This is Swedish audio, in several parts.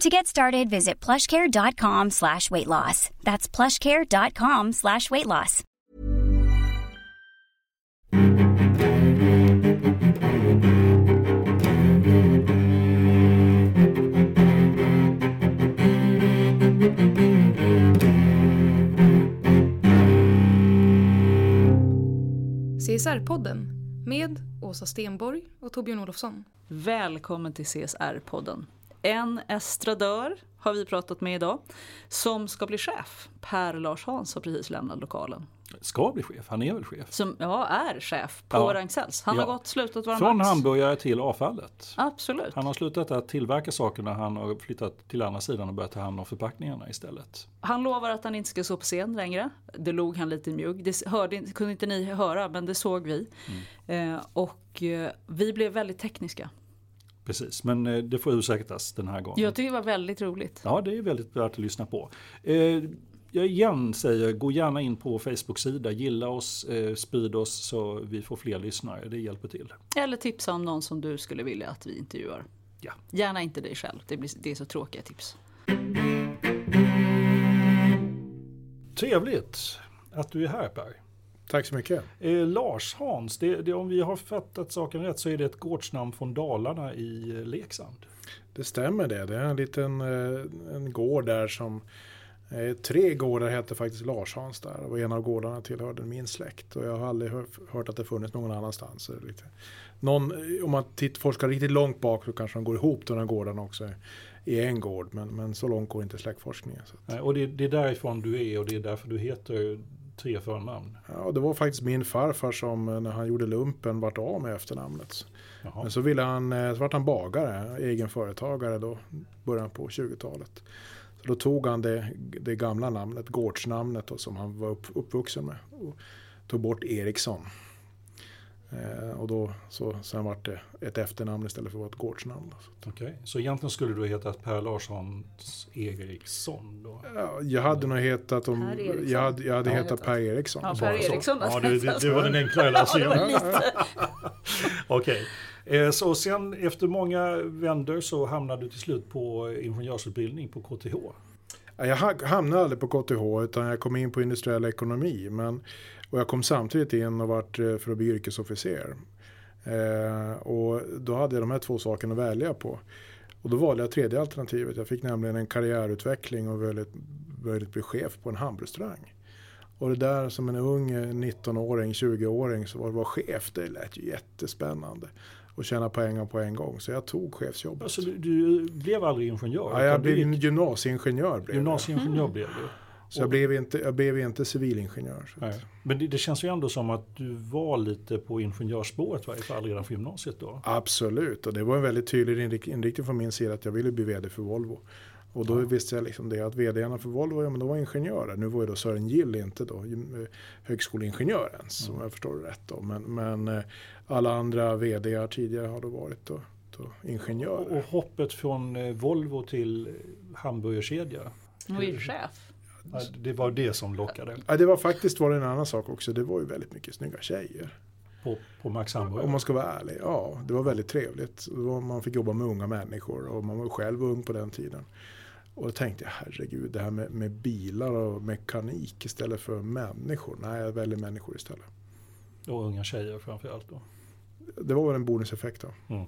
To get started, visit plushcare.com slash weight loss. That's plushcare.com slash weight loss. CSR-podden med Åsa Stenborg och Torbjörn Olofsson. Välkommen till CSR-podden. En estradör har vi pratat med idag som ska bli chef. Per Lars Hans har precis lämnat lokalen. Ska bli chef, han är väl chef? Som ja, är chef på Ja. Ragn-Sells. Han Ja. har gått slutat vara Från Max. hamburgare till avfallet. Absolut. Han har slutat att tillverka sakerna, han har flyttat till andra sidan och börjat ta hand om förpackningarna istället. Han lovar att han inte ska stå på scen längre. Det log han lite mjugg. Det hörde, kunde inte ni höra men det såg vi. Mm. Eh, och eh, vi blev väldigt tekniska. Precis, men eh, det får ursäktas den här gången. Jag tycker det var väldigt roligt. Ja, det är väldigt värt att lyssna på. Eh, jag igen säger, gå gärna in på Facebook-sida, gilla oss, eh, sprid oss så vi får fler lyssnare. Det hjälper till. Eller tipsa om någon som du skulle vilja att vi intervjuar. Ja. Gärna inte dig själv. Det, blir, det är så tråkiga tips. Trevligt att du är här Per. Tack så mycket. Eh, Lars Hans, det, det, om vi har fattat saken rätt så är det ett gårdsnamn från Dalarna i eh, Leksand. Det stämmer det. Det är en liten eh, en gård där som eh, Tre gårdar hette faktiskt Larshans där och en av gårdarna tillhörde min släkt. Och jag har aldrig hör, hört att det funnits någon annanstans. Någon, om man titt, forskar riktigt långt bak så kanske de går ihop de här gårdarna också i en gård. Men, men så långt går inte släktforskningen. Nej, Och det, det är därifrån du är och det är därför du heter tre förnamn. Ja, det var faktiskt min farfar som eh, när han gjorde lumpen vart av med efternamnet. Jaha. Men så ville han, eh, så vart han bagare, egen företagare då, början på 20-talet. Så då tog han det, det gamla namnet, gårdsnamnet då, som han var upp, uppvuxen med och tog bort Eriksson. Eh, och då så sen vart det ett efternamn istället för att vara ett gårdsnamn. Då. Så, Okej, Så egentligen skulle du heta Per Larssons Eriksson då? ja, jag hade nog hetat om, jag hade, jag hade Ja. hetat Per Eriksson. Ja, Per. Eriksson. Ja, det, det, det var den enklare lösningen. Okej. Eh, Så sen efter många vändor så hamnade du till slut på ingenjörsutbildning på KTH. Ja, Jag ha- hamnade aldrig på KTH utan jag kom in på industriell ekonomi. Men, och jag kom samtidigt in och vart eh, för att bli yrkesofficer. Eh, och då hade jag de här två sakerna att välja på. Och då valde jag tredje alternativet. Jag fick nämligen en karriärutveckling och möjlighet, möjlighet bli chef på en hamnrestaurang. Och det där som en ung eh, 19-åring, 20-åring så var vara chef, det lät ju jättespännande. Och tjäna pengar på en gång. Så jag tog chefsjobbet. Alltså, du, du blev aldrig ingenjör? ja, jag blev gick- gymnasieingenjör. Blev jag. Gymnasieingenjör blev du? Så jag blev inte, jag blev inte civilingenjör. Men det, det känns ju ändå som att du var lite på ingenjörsspåret i varje fall redan från gymnasiet då. Absolut, och det var en väldigt tydlig inrik- inriktning från min sida att jag ville bli vd för Volvo. Och då visste jag liksom det att vdarna för Volvo, ja men de var ingenjörer. Nu var ju då Sören Gill inte då eh, högskoleingenjör ens, om jag förstår det rätt då. Men, men eh, alla andra vdar tidigare har då varit då, då ingenjörer. Och, och hoppet från eh, Volvo till hamburgerkedja. Och är chef. Ja, Det var det som lockade Ja, det var faktiskt var det en annan sak också, det var ju väldigt mycket snygga tjejer. på, på Max Om Hamburger. man ska vara ärlig, ja det var väldigt trevligt. Var, man fick jobba med unga människor och man var själv ung på den tiden. Och då tänkte jag, herregud, det här med, med bilar och mekanik istället för människor. Nej, jag väljer människor istället. Och unga tjejer framförallt då. Det var väl en bonuseffekt då. Mm.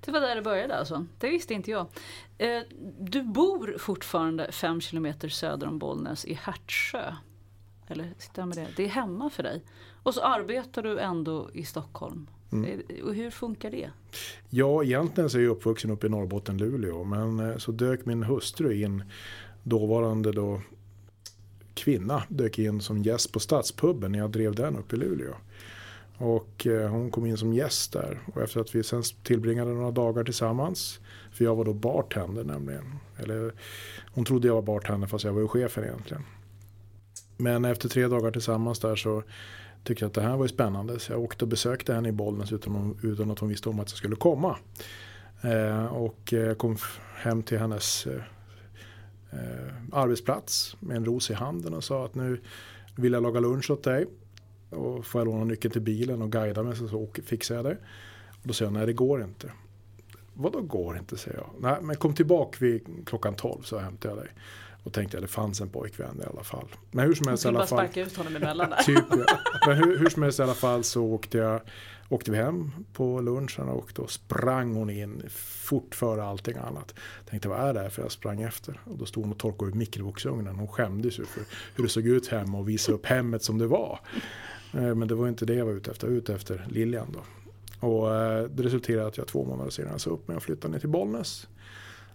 Det var där det började alltså. Det visste inte jag. Eh, du bor fortfarande fem kilometer söder om Bollnäs i Hertsjö. Eller med det? Det är hemma för dig. Och så arbetar du ändå i Stockholm. Mm. Och hur funkar det? Ja, egentligen så är jag uppvuxen uppe i Norrbotten, Luleå. Men eh, så dök min hustru in, dåvarande då kvinna, dök in som gäst på Stadspubben när jag drev den uppe i Luleå. Och eh, hon kom in som gäst där. Och efter att vi sen tillbringade några dagar tillsammans. För jag var då bartender nämligen. Eller hon trodde jag var bartender fast jag var ju chefen egentligen. Men efter tre dagar tillsammans där så tyckte jag att det här var ju spännande. Så jag åkte och besökte henne i Bollnäs utan, utan att hon visste om att jag skulle komma. Eh, och jag kom hem till hennes eh, eh, arbetsplats med en ros i handen och sa att nu vill jag laga lunch åt dig. Och får jag låna nyckeln till bilen och guida mig så, så fixar jag det. Och då säger jag nej det går inte. Vadå går inte säger jag. Nej men kom tillbaka vid klockan 12 så hämtar jag dig. Och tänkte att det fanns en pojkvän i alla fall. Men hur som helst i alla fall. sparka ut honom emellan där. Typ, ja. Men hur, hur som helst i alla fall så åkte, jag, åkte vi hem på lunchen och då sprang hon in fort före allting annat. Tänkte vad är det här för jag sprang efter. Och då stod hon och torkade upp mikrovågsugnen. Hon skämdes ju för hur det såg ut hemma och visade upp hemmet som det var. Eh, men det var inte det jag var ute efter. Jag var ute efter Lilian då. Och eh, det resulterade att jag två månader senare sa upp mig och flyttade ner till Bollnäs.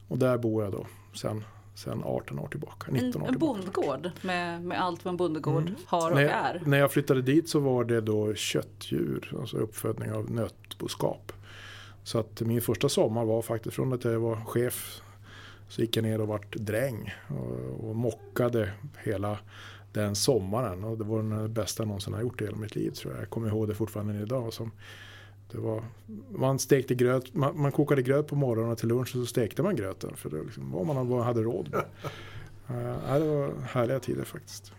Och där bor jag då sen sen 18 år tillbaka. 19 en, år en bondgård med, med allt vad en bondgård mm. har och när, är. När jag flyttade dit så var det då köttdjur, alltså uppfödning av nötboskap. Så att min första sommar var faktiskt från att jag var chef så gick jag ner och vart dräng och, och mockade hela den sommaren. Och det var den bästa jag någonsin har gjort i hela mitt liv tror jag. Jag kommer ihåg det fortfarande idag. Som det var, man stekte gröt, man, man, kokade gröt på morgonen och till lunch och så stekte man gröten. För det liksom vad man hade råd med. uh, det var härliga tider faktiskt.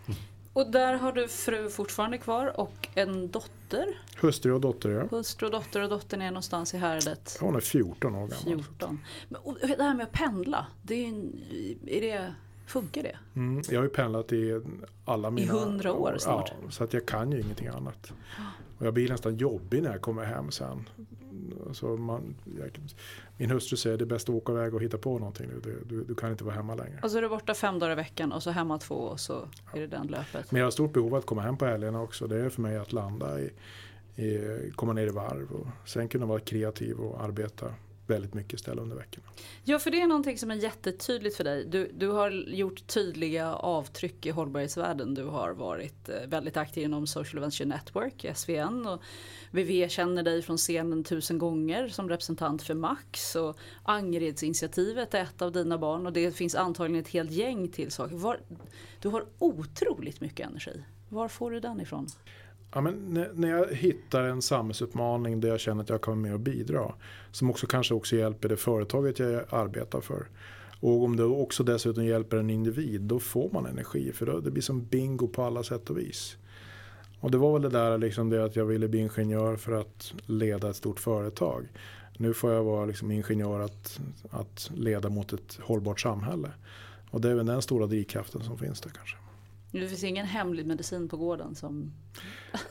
Och där har du fru fortfarande kvar och en dotter? Hustru och dotter ja. Hustru och dotter och dottern är någonstans i härdet? Hon är 14 år gammal. 14. Men, och det här med att pendla, det är, är det, funkar det? Mm, jag har ju pendlat i alla mina... I hundra år snart? Ja, så att jag kan ju ingenting annat. Och jag blir nästan jobbig när jag kommer hem sen. Alltså man, jag, min hustru säger det är bäst att åka iväg och hitta på någonting Du, du, du, kan inte vara hemma längre. Och så är du borta fem dagar i veckan och så hemma två och så ja. är det den löpet. Men jag har stort behov av att komma hem på helgerna också. Det är för mig att landa i, i komma ner i varv och sen kunna vara kreativ och arbeta väldigt mycket ställa under veckorna. Ja, för det är någonting som är jättetydligt för dig. Du, du har gjort tydliga avtryck i hållbarhetsvärlden. Du har varit eh, väldigt aktiv inom Social Venture Network, SVN. Och VV känner dig från scenen tusen gånger som representant för Max. Och Angeredsinitiativet är ett av dina barn och det finns antagligen ett helt gäng till saker. Var, du har otroligt mycket energi. Var får du den ifrån? Ja, men när jag hittar en samhällsutmaning där jag känner att jag kan vara med och bidra. Som också kanske också hjälper det företaget jag arbetar för. Och om det också dessutom hjälper en individ, då får man energi. För då, det blir som bingo på alla sätt och vis. Och det var väl det där liksom det att jag ville bli ingenjör för att leda ett stort företag. Nu får jag vara liksom ingenjör att, att leda mot ett hållbart samhälle. Och det är väl den stora drivkraften som finns där kanske. Det finns ingen hemlig medicin på gården som...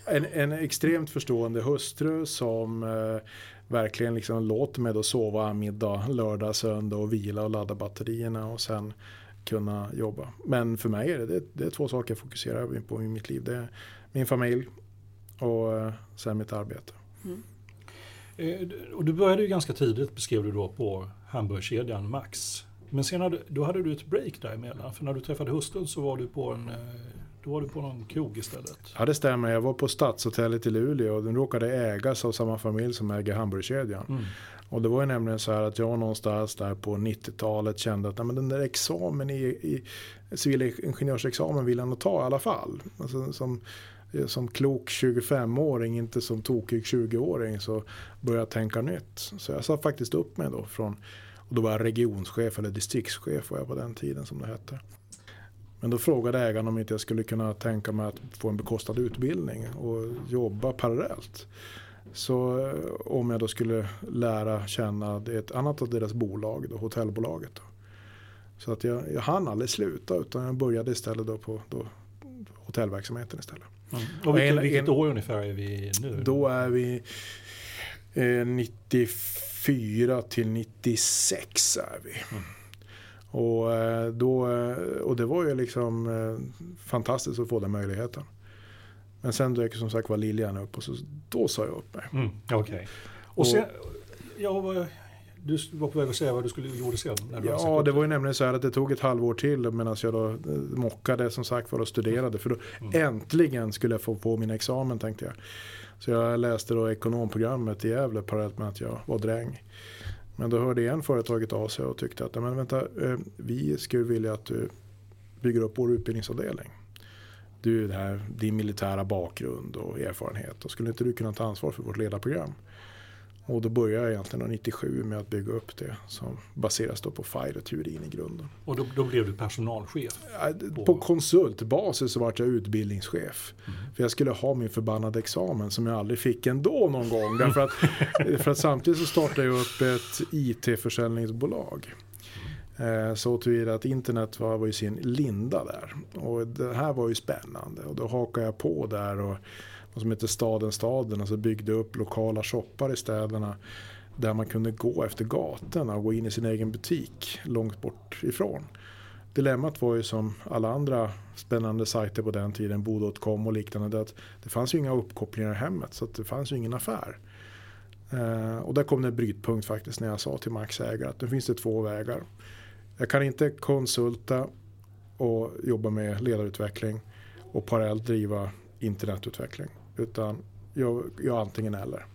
En, en extremt förstående hustru som eh, verkligen liksom låter mig då sova middag lördag, söndag och vila och ladda batterierna och sen kunna jobba. Men för mig är det, det, det är två saker jag fokuserar på i mitt liv. Det är min familj och eh, sen mitt arbete. Mm. Eh, och du började ju ganska tidigt, beskrev du då, på hamburgerkedjan Max. Men sen hade, då hade du ett break däremellan. För när du träffade hustrun så var du på en eh, då var du på någon krog istället. Ja det stämmer. Jag var på Stadshotellet i Luleå och den råkade ägas av samma familj som äger hamburgerkedjan. Mm. Och det var ju nämligen så här att jag någonstans där på 90-talet kände att nej, men den där examen i, i civilingenjörsexamen vill jag nog ta i alla fall. Alltså, som, som klok 25-åring, inte som tokig 20-åring så började jag tänka nytt. Så jag sa faktiskt upp mig då från och då var jag regionschef eller distriktschef var jag på den tiden som det hette. Men då frågade ägaren om inte jag skulle kunna tänka mig att få en bekostad utbildning och jobba parallellt. Så eh, om jag då skulle lära känna ett annat av deras bolag, då, hotellbolaget. Då. Så att jag, jag hann aldrig sluta utan jag började istället då på då, hotellverksamheten istället. Mm. Och vilket, vilket år ungefär är vi nu? Då är vi eh, 94 till 96 är vi. Mm. Och, eh, då, eh, och det var ju liksom eh, fantastiskt att få den möjligheten. Men sen dök som sagt var Liljan upp och så, då sa jag upp mig. Mm, Okej. Okay. Och sen, ja, du var på väg att säga vad du skulle gjorde sen? ja, det var ju nämligen så här att det tog ett halvår till medan jag då mockade som sagt var och studerade. För då mm. äntligen skulle jag få på min examen tänkte jag. Så jag läste då ekonomprogrammet i Gävle parallellt med att jag var dräng. Men då hörde igen företaget av sig och tyckte att men vänta, eh, vi skulle vilja att du bygger upp vår utbildningsavdelning. Du, det här, din militära bakgrund och erfarenhet. Och skulle inte du kunna ta ansvar för vårt ledarprogram? Och då började jag egentligen 97 med att bygga upp det som baseras då på FIRE-teorin i grunden. Och då, då, blev du personalchef? På, på konsultbasis så var jag utbildningschef. Mm. För jag skulle ha min förbannade examen som jag aldrig fick ändå någon gång. Därför att, för att samtidigt så startade jag upp ett IT-försäljningsbolag. Mm. Så tillvida att internet var, var i sin linda där. Och det här var ju spännande och då hakade jag på där. och som heter Staden Staden. Alltså byggde upp lokala shoppar i städerna där man kunde gå efter gatorna och gå in i sin egen butik långt bort ifrån. Dilemmat var ju som alla andra spännande sajter på den tiden, Bo.com och liknande, att det fanns ju inga uppkopplingar i hemmet så det fanns ju ingen affär. Eh, och där kom det en brytpunkt faktiskt när jag sa till Max ägare att nu finns det två vägar. Jag kan inte konsulta och jobba med ledarutveckling och parallellt driva internetutveckling. Utan jag, jag antingen eller.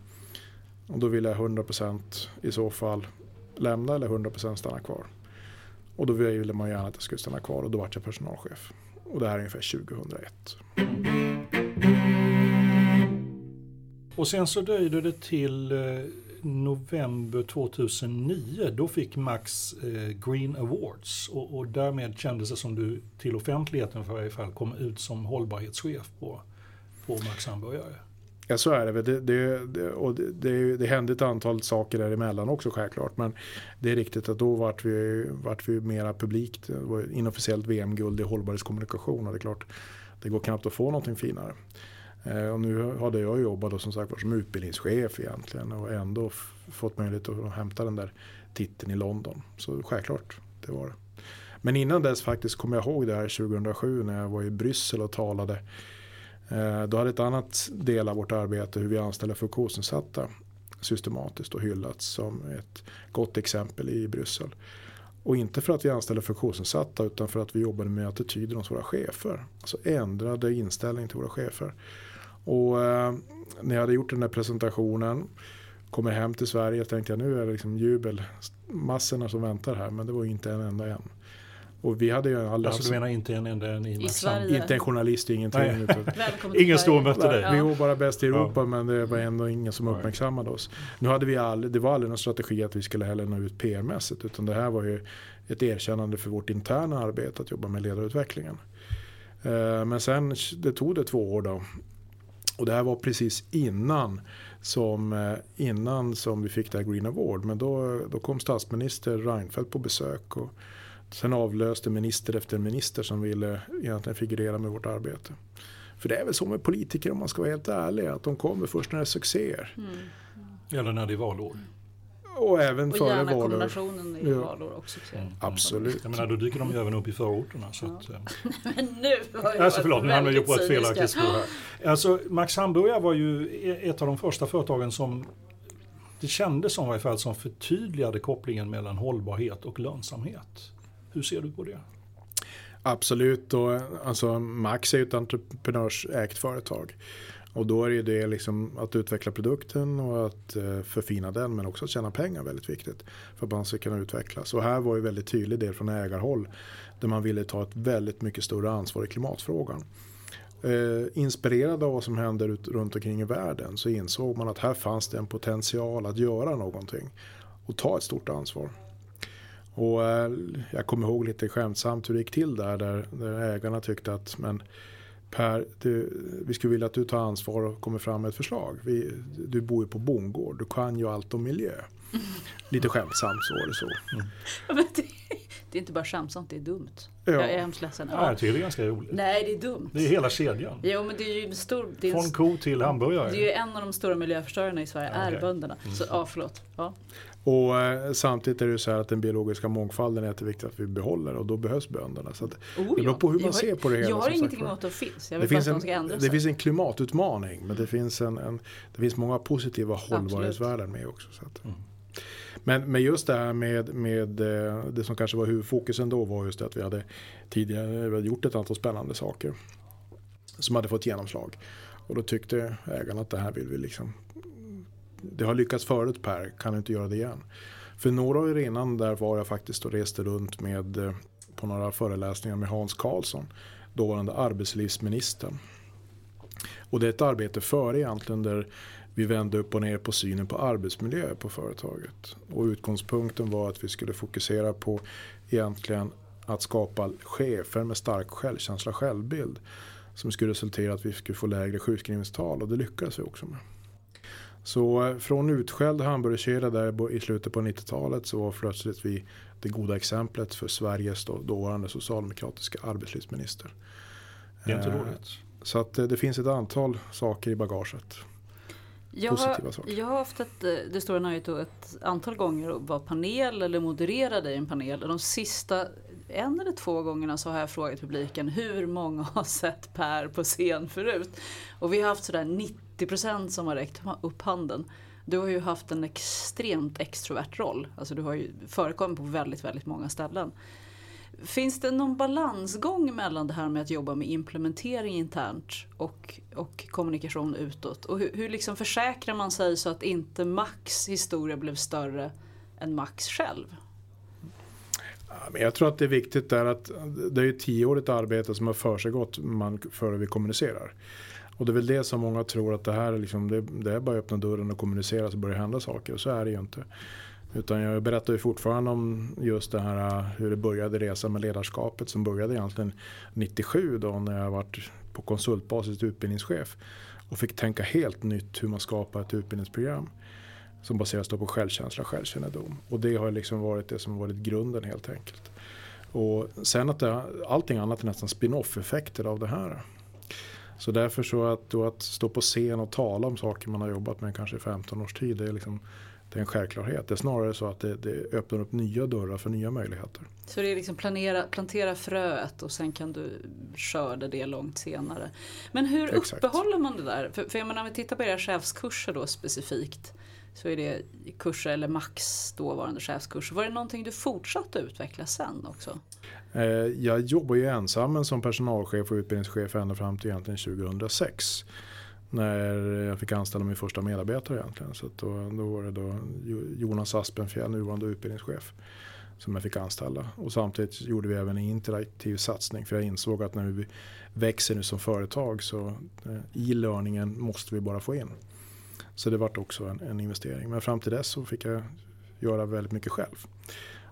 Och då vill jag 100% i så fall lämna eller 100% stanna kvar. Och då ville man gärna att jag skulle stanna kvar och då vart jag personalchef. Och det här är ungefär 2001. Och sen så dröjde det till eh, november 2009. Då fick Max eh, Green Awards och, och därmed kändes det som du till offentligheten för i fall kom ut som hållbarhetschef på på Max hamburgare. Ja så är det. Det, det, det, och det, det, hände ett antal saker däremellan också självklart. Men det är riktigt att då vart vi, vart vi mera publikt. Det var inofficiellt VM-guld i hållbarhetskommunikation. Och det är klart, det går knappt att få någonting finare. Eh, och nu hade jag jobbat då, som sagt var som utbildningschef egentligen och ändå fått möjlighet att hämta den där titeln i London. Så självklart, det var det. Men innan dess faktiskt kommer jag ihåg det här 2007 när jag var i Bryssel och talade Eh, då hade ett annat del av vårt arbete hur vi anställer funktionsnedsatta systematiskt och hyllats som ett gott exempel i Bryssel. Och inte för att vi anställer funktionsnedsatta utan för att vi jobbade med attityder hos våra chefer. Alltså ändrade inställning till våra chefer. Och eh, när jag hade gjort den där presentationen, kommer hem till Sverige, tänkte jag nu är det liksom jubel, massorna som väntar här, men det var inte en enda en. Och vi hade ju aldrig alltså du menar inte en enda en i, I Sverige? Inte en journalist, ingenting. ingen och mötte dig? Vi var bara bäst i Europa ja. men det var ändå ingen som uppmärksammade oss. Nu hade vi aldrig, det var aldrig någon strategi att vi skulle heller nå ut PR-mässigt utan det här var ju ett erkännande för vårt interna arbete att jobba med ledarutvecklingen. Eh, men sen det tog det två år då. Och det här var precis innan som, eh, innan som vi fick det här Green Award. Men då, då kom statsminister Reinfeldt på besök. Och Sen avlöste minister efter minister som ville egentligen figurera med vårt arbete. För det är väl så med politiker om man ska vara helt ärlig, att de kommer först när det är succéer. Mm. Eller när det är valår. Och även och före gärna valår. kombinationen i ja. valår också. Mm. Absolut. Jag menar, då dyker de ju även upp i förorterna. Så ja. att, eh. Men nu var jag alltså, förlåt, nu hamnar jag på ett felaktigt spår här. Alltså, Max Hamburger var ju ett av de första företagen som det kändes som i fall som förtydligade kopplingen mellan hållbarhet och lönsamhet. Hur ser du på det? Absolut, och, alltså Max är ju ett entreprenörsägt företag. Och då är det liksom att utveckla produkten och att eh, förfina den men också att tjäna pengar väldigt viktigt. För att man ska kunna utvecklas. Och här var ju väldigt tydlig del från ägarhåll. Där man ville ta ett väldigt mycket större ansvar i klimatfrågan. Eh, inspirerad av vad som händer ut, runt omkring i världen så insåg man att här fanns det en potential att göra någonting. Och ta ett stort ansvar. Och eh, jag kommer ihåg lite skämtsamt hur det gick till där, där, där ägarna tyckte att men Per, du, vi skulle vilja att du tar ansvar och kommer fram med ett förslag. Vi, du bor ju på bondgård, du kan ju allt om miljö. Lite skämtsamt så var det så. Mm. Det, det är inte bara skämsamt, det är dumt. Ja. Jag är hemskt ledsen. Ja, Ja. jag tycker det är ganska roligt. Nej, det är dumt. Det är hela kedjan. Jo, men det är ju stor... Det är, Från ko till hamburgare. det är ju en av de stora miljöförstörarna i Sverige, Ja, är okej. bönderna. Så, ja, förlåt. Ja. Och eh, samtidigt är det ju så här att den biologiska mångfalden är jätteviktig att vi behåller och då behövs bönderna. Så att Oh, det beror på hur man Jag har- ser på det hela. Jag har ingenting emot att de finns. Jag Det vill bara finns, de en, ändra det finns en klimatutmaning men det finns, en, en, det finns många positiva hållbarhetsvärden med också. Så att. Mm. Men, men just det här med, med eh, det som kanske var huvudfokusen då var just det att vi hade tidigare vi hade gjort ett antal spännande saker som hade fått genomslag. Och då tyckte ägarna att det här vill vi liksom det har lyckats förut Per, kan du inte göra det igen? För några år innan där var jag faktiskt och reste runt med eh, på några föreläsningar med Hans Karlsson, dåvarande arbetslivsministern. Och det är ett arbete före egentligen där vi vände upp och ner på synen på arbetsmiljö på företaget. Och utgångspunkten var att vi skulle fokusera på egentligen att skapa chefer med stark självkänsla och självbild. Som skulle resultera i att vi skulle få lägre sjukskrivningstal och det lyckades vi också med. Så eh, från utskälld hamburgerkedja där i slutet på 90-talet så var plötsligt vi det goda exemplet för Sveriges då, dåvarande socialdemokratiska arbetslivsminister. Det är inte Eh, dåligt. Så att eh, det finns ett antal saker i bagaget. Jag positiva har, saker. jag har haft ett, eh, det stora nöjet ett antal gånger att vara panel eller modererade i en panel. Och de sista en eller två gångerna så har jag frågat publiken hur många har sett Per på scen förut? Och vi har haft sådär 90% som har räckt upp handen. Du har ju haft en extremt extrovert roll. Alltså du har ju förekommit på väldigt, väldigt många ställen. Finns det någon balansgång mellan det här med att jobba med implementering internt och, och kommunikation utåt? Och hur, hur liksom försäkrar man sig så att inte Max historia blev större än Max själv? Men jag tror att det är viktigt där att det är ett tioårigt arbete som har försiggått man, före vi kommunicerar. Och det är väl det som många tror att det här är, liksom, det, det är bara att öppna dörren och kommunicera så börjar det hända saker. Så är det ju inte. Utan jag berättar ju fortfarande om just det här äh, hur det började resan med ledarskapet som började egentligen 97 då när jag varit på konsultbasis utbildningschef och fick tänka helt nytt hur man skapar ett utbildningsprogram som baseras då på självkänsla och självkännedom. Och det har liksom varit det som varit grunden helt enkelt. Och sen att det, allting annat är nästan spin-off effekter av det här. Så därför så att, då att stå på scen och tala om saker man har jobbat med kanske i 15 års tid det är, liksom, det är en självklarhet. Det är snarare så att det, det öppnar upp nya dörrar för nya möjligheter. Så det är liksom planera, plantera fröet och sen kan du skörda det långt senare. Men hur Exakt. uppehåller man det där? För, för jag menar, om vi tittar på era chefskurser då specifikt. Så är det kurser eller Max dåvarande chefskurser. Var det någonting du fortsatte utveckla sen också? Eh, Jag jobbar ju ensam som personalchef och utbildningschef ända fram till egentligen 2006. När jag fick anställa min första medarbetare egentligen. Så att då, då var det då Jonas Aspenfjäll, nuvarande utbildningschef. Som jag fick anställa. Och samtidigt gjorde vi även en interaktiv satsning. För jag insåg att när vi växer nu som företag så eh, i learningen måste vi bara få in. Så det vart också en, en investering. Men fram till dess så fick jag göra väldigt mycket själv.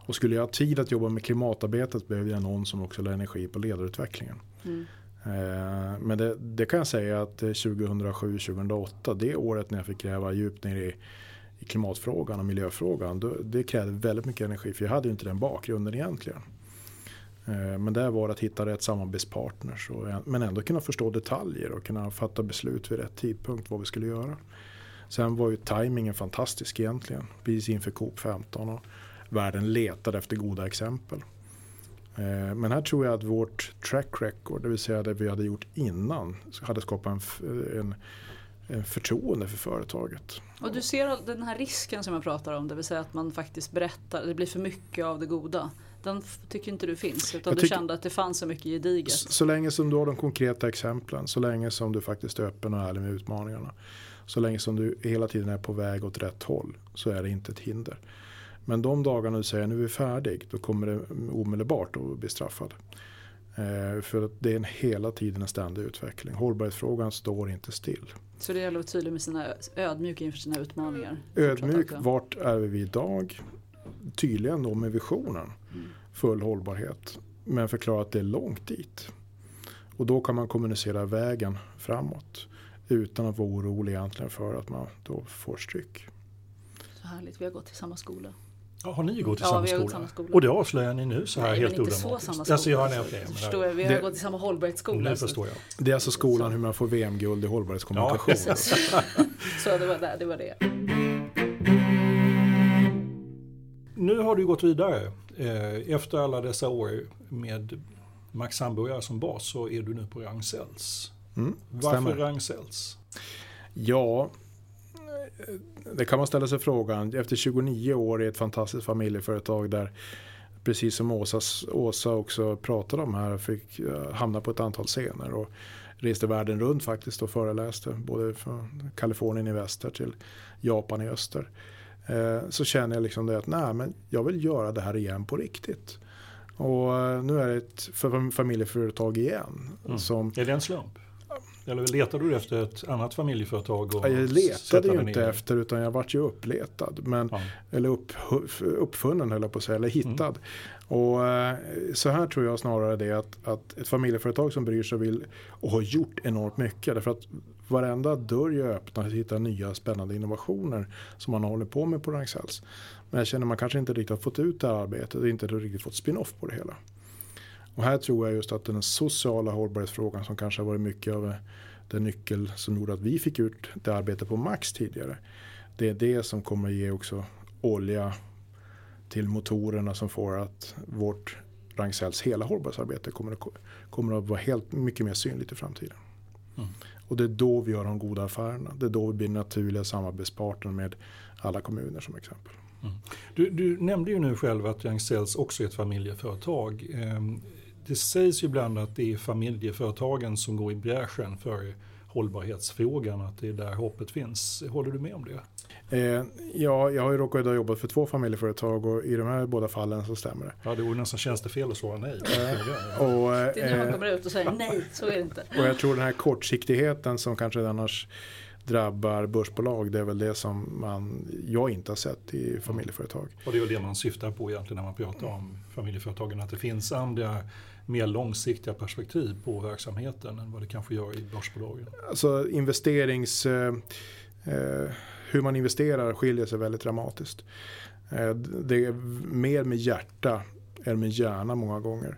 Och skulle jag ha tid att jobba med klimatarbetet behövde jag någon som också lade energi på ledarutvecklingen. Mm. Eh, men det, det kan jag säga att eh, 2007-2008, det året när jag fick gräva djupt ner i, i klimatfrågan och miljöfrågan, då, det krävde väldigt mycket energi för jag hade ju inte den bakgrunden egentligen. Eh, men där var det att hitta rätt samarbetspartners och, men ändå kunna förstå detaljer och kunna fatta beslut vid rätt tidpunkt vad vi skulle göra. Sen var ju tajmingen fantastisk egentligen, precis inför COP 15 och världen letade efter goda exempel. Eh, Men här tror jag att vårt track record, det vill säga det vi hade gjort innan, hade skapat en, en, en förtroende för företaget. Och du ser den här risken som jag pratar om, det vill säga att man faktiskt berättar, det blir för mycket av det goda. Den tycker inte du finns, utan du kände att det fanns så mycket gediget. S- Så länge som du har de konkreta exemplen, så länge som du faktiskt är öppen och ärlig med utmaningarna. Så länge som du hela tiden är på väg åt rätt håll så är det inte ett hinder. Men de dagarna du säger nu är vi färdig, då kommer det omedelbart att bli straffad. Eh, för att det är en hela tiden en ständig utveckling. Hållbarhetsfrågan står inte still. Så det gäller att vara tydlig med sina, ödmjuk inför sina utmaningar. Ödmjuk, Fortsatt vart är vi idag? Tydlig ändå med visionen. Mm. Full hållbarhet. Men förklara att det är långt dit. Och då kan man kommunicera vägen framåt. Utan att vara orolig egentligen för att man då får stryk. Så härligt, vi har gått i samma skola. Ja, har ni gått i Ja, samma, skola? samma skola. Och det avslöjar ni nu så här Nej, helt men inte så odramatiskt? samma skola. Alltså, ja, nej, men- förstår jag, vi har Det- gått i samma hållbarhetsskola. Nu förstår jag. Det är alltså skolan hur man får VM-guld i hållbarhetskommunikation. Ja, Så det var det. det, var det. Nu har du gått vidare. Eh, Efter alla dessa år med Max Hamburgare som bas så är du nu på Ragn-Sells. Mm, Varför. Ragn-Sells? Ja, det kan man ställa sig frågan. Efter 29 år i ett fantastiskt familjeföretag där precis som Åsa, Åsa också pratade om här fick eh, hamna på ett antal scener och reste världen runt faktiskt och föreläste både från Kalifornien i väster till Japan i öster. Eh, Så känner jag liksom det att nej, men jag vill göra det här igen på riktigt. Och eh, nu är det ett fa- familjeföretag igen. Mm. Som, Är det en slump? Eller letade du efter ett annat familjeföretag? Och Ja, jag letade ju inte ner? efter utan jag vart ju uppletad. Men, Ja. Eller upp, uppfunnen höll jag på att säga, eller hittad. Och eh, så här tror jag snarare det att, att ett familjeföretag som bryr sig vill och har gjort enormt mycket. Därför att varenda dörr jag öppnar hittar nya spännande innovationer som man håller på med på Ragn-Sells. Men jag känner att man kanske inte riktigt har fått ut det här arbetet och inte riktigt fått spin-off på det hela. Och här tror jag just att den sociala hållbarhetsfrågan som kanske har varit mycket av den nyckel som gjorde att vi fick ut det arbetet på Max tidigare. Det är det som kommer ge också olja till motorerna som får att vårt Ragn-Sells hela hållbarhetsarbete kommer att, kommer att vara helt mycket mer synligt i framtiden. Mm. Och det är då vi gör de goda affärerna. Det är då vi blir naturliga samarbetspartner med alla kommuner som exempel. Du, du nämnde ju nu själv att Ragn-Sells också är ett familjeföretag. Det sägs ju ibland att det är familjeföretagen som går i bräschen för hållbarhetsfrågan, att det är där hoppet finns. Håller du med om det? Eh, ja, jag har ju råkat ha jobbat för två familjeföretag och i de här båda fallen så stämmer det. Ja, det vore nästan tjänstefel att svara nej. Och, eh, Det är när man kommer ut och säger nej, så är det inte. Och jag tror den här kortsiktigheten som kanske annars drabbar börsbolag. Det är väl det som man, jag inte har sett i familjeföretag. Och det är väl det man syftar på egentligen när man pratar om familjeföretagen. Att det finns andra mer långsiktiga perspektiv på verksamheten än vad det kanske gör i börsbolagen. Alltså investerings... Eh, eh, hur man investerar skiljer sig väldigt dramatiskt. Eh, det är mer med hjärta än med hjärna många gånger.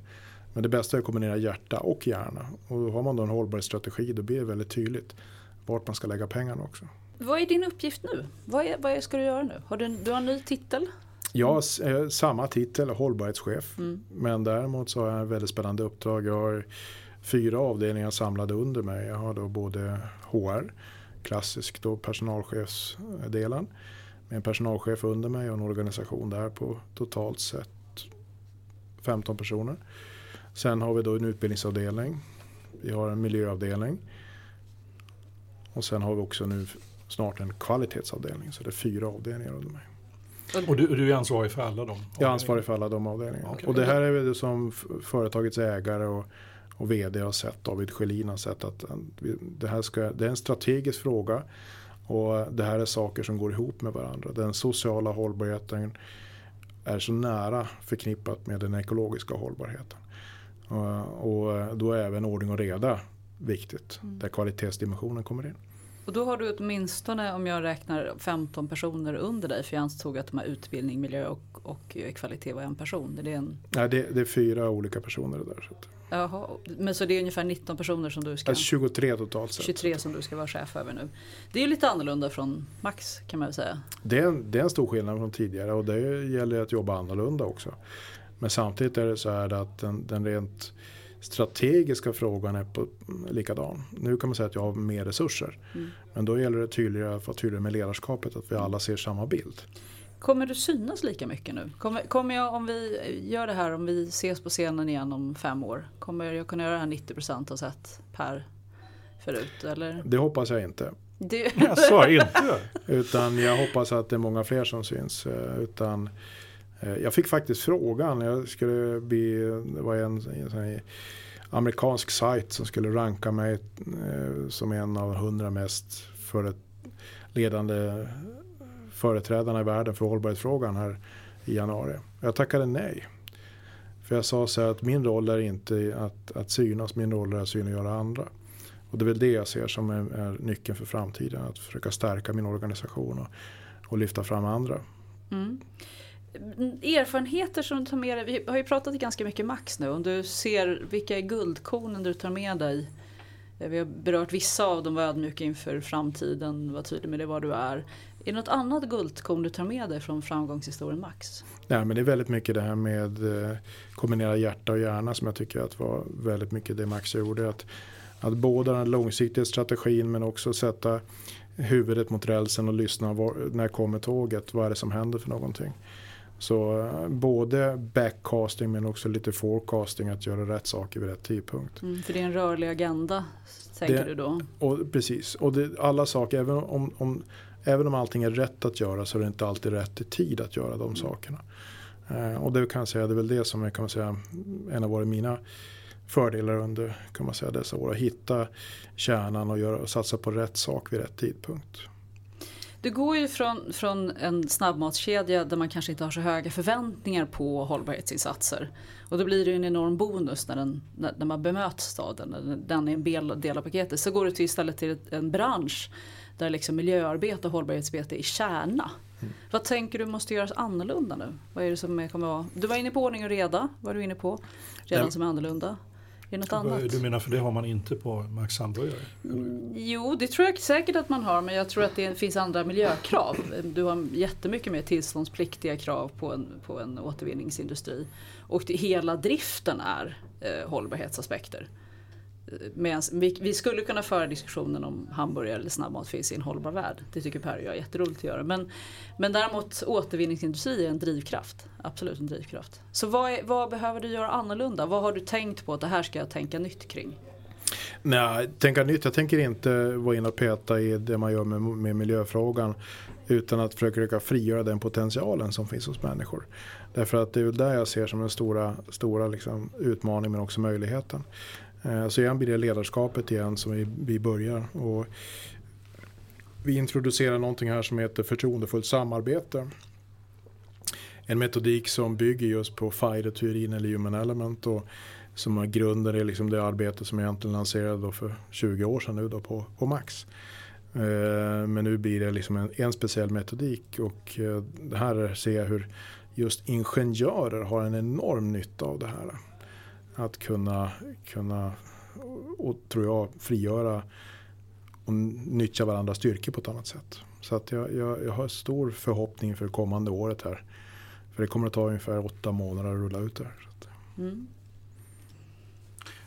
Men det bästa är att kombinera hjärta och hjärna. Och har man då en hållbarhetsstrategi då blir det väldigt tydligt vart man ska lägga pengarna också. Vad är din uppgift nu? Vad, är, vad ska du göra nu? Har du, du har en ny titel? Jag har eh, samma titel, hållbarhetschef. Mm. Men däremot så har jag en väldigt spännande uppdrag. Jag har fyra avdelningar samlade under mig. Jag har då både HR, klassisk då personalchefsdelen. Med en personalchef under mig och en organisation där på totalt sett 15 personer. Sen har vi då en utbildningsavdelning. Vi har en miljöavdelning. Och sen har vi också nu snart en kvalitetsavdelning. Så det är fyra avdelningar under mig. Och du, du är ansvarig för alla dem? Jag är ansvarig för alla de avdelningarna. Okej. Och det här är det som företagets ägare och, och vd har sett, David Schelin har sett att det här ska, det är en strategisk fråga. Och det här är saker som går ihop med varandra. Den sociala hållbarheten är så nära förknippat med den ekologiska hållbarheten. Och, då är även ordning och reda viktigt. Där kvalitetsdimensionen kommer in. Och då har du åtminstone, om jag räknar 15 personer under dig, för jag antog att de här utbildning, miljö och, och kvalitet var en person. Är det en, Nej, det, det är fyra olika personer det där. Så att, jaha, men så det är ungefär 19 personer som du ska, alltså 23 totalt sett. 23 som du ska vara chef över nu. Det är ju lite annorlunda från Max kan man väl säga. Det är, en, det är en stor skillnad från tidigare och det gäller att jobba annorlunda också. Men samtidigt är det så här att den, den rent strategiska frågan är på, likadan. Nu kan man säga att jag har mer resurser. Mm. Men då gäller det tydligare att vara tydligare med ledarskapet, att vi alla ser samma bild. Kommer du synas lika mycket nu? Kommer, kommer jag, om vi gör det här, om vi ses på scenen igen om fem år, kommer jag kunna göra det här 90% har sett Per förut? Eller? Det hoppas jag inte. Det, Jaså, inte? Utan jag hoppas att det är många fler som syns. eh, Utan, Eh, jag fick faktiskt frågan, jag skulle bli, det var en, en sån här amerikansk sajt som skulle ranka mig eh, som en av hundra mest före, ledande företrädarna i världen för hållbarhetsfrågan här i januari. Jag tackade nej. För jag sa så här att min roll är inte att, att synas, min roll är att synliggöra andra. Och det är väl det jag ser som är, är nyckeln för framtiden. Att försöka stärka min organisation och, och lyfta fram andra. mm. Erfarenheter som du tar med dig, vi har ju pratat ganska mycket Max nu. Om du ser vilka är guldkornen du tar med dig? Eh, vi har berört vissa av dem, var ödmjuka inför framtiden, var tydlig med det var du är. Är det något annat guldkorn du tar med dig från framgångshistorien Max? Nej, men det är väldigt mycket det här med eh, kombinera hjärta och hjärna som jag tycker att var väldigt mycket det Max gjorde. Att, att både den långsiktiga strategin men också sätta huvudet mot rälsen och lyssna. Var, när kommer tåget? Vad är det som händer för någonting? Så eh, både backcasting men också lite forecasting att göra rätt saker vid rätt tidpunkt. Mm, för det är en rörlig agenda tänker du då? Och, precis, och det, alla saker, även om, om, även om allting är rätt att göra så är det inte alltid rätt i tid att göra de mm. sakerna. Eh, och det kan jag säga, det är väl det som är kan man säga, en av våra mina fördelar under kan man säga, dessa år. Att hitta kärnan och, göra, och satsa på rätt sak vid rätt tidpunkt. Du går ju från, från en snabbmatskedja där man kanske inte har så höga förväntningar på hållbarhetsinsatser. Och då blir det ju en enorm bonus när, den, när, när man bemöts av den, den är en del av paketet. Så går du till istället till en bransch där liksom miljöarbete och hållbarhetsarbete är kärna. Mm. Vad tänker du måste göras annorlunda nu? Vad är det som kommer vara? Du var inne på ordning och reda, var du inne på. Redan Nej. som är annorlunda. Är något annat? Du menar för det har man inte på Max hamburgare? Mm, jo, det tror jag säkert att man har men jag tror att det finns andra miljökrav. Du har jättemycket mer tillståndspliktiga krav på en, på en återvinningsindustri. Och det, hela driften är eh, hållbarhetsaspekter. Medans vi, vi, skulle kunna föra diskussionen om hamburgare eller snabbmat finns i en hållbar värld. Det tycker Per och jag är jätteroligt att göra. Men, men däremot återvinningsindustri är en drivkraft. Absolut en drivkraft. Så vad, är, vad behöver du göra annorlunda? Vad har du tänkt på att det här ska jag tänka nytt kring? Nej, tänka nytt. Jag tänker inte vara inne och peta i det man gör med, med miljöfrågan. Utan att försöka frigöra den potentialen som finns hos människor. Därför att det är väl där jag ser som den stora, stora liksom utmaningen men också möjligheten. Eh, så igen blir det ledarskapet igen som vi, vi börjar. Och vi introducerar någonting här som heter förtroendefullt samarbete. En metodik som bygger just på FIDE-teorin eller Human Element och som är grunden i liksom det arbete som jag egentligen lanserade för 20 år sedan nu då på, på Max. Eh, men nu blir det liksom en, en speciell metodik och eh, det här ser jag hur just ingenjörer har en enorm nytta av det här att kunna, kunna och, tror jag, frigöra och nyttja varandras styrkor på ett annat sätt. Så att jag, jag, jag har stor förhoppning för kommande året här. För det kommer att ta ungefär åtta månader att rulla ut det här. Mm.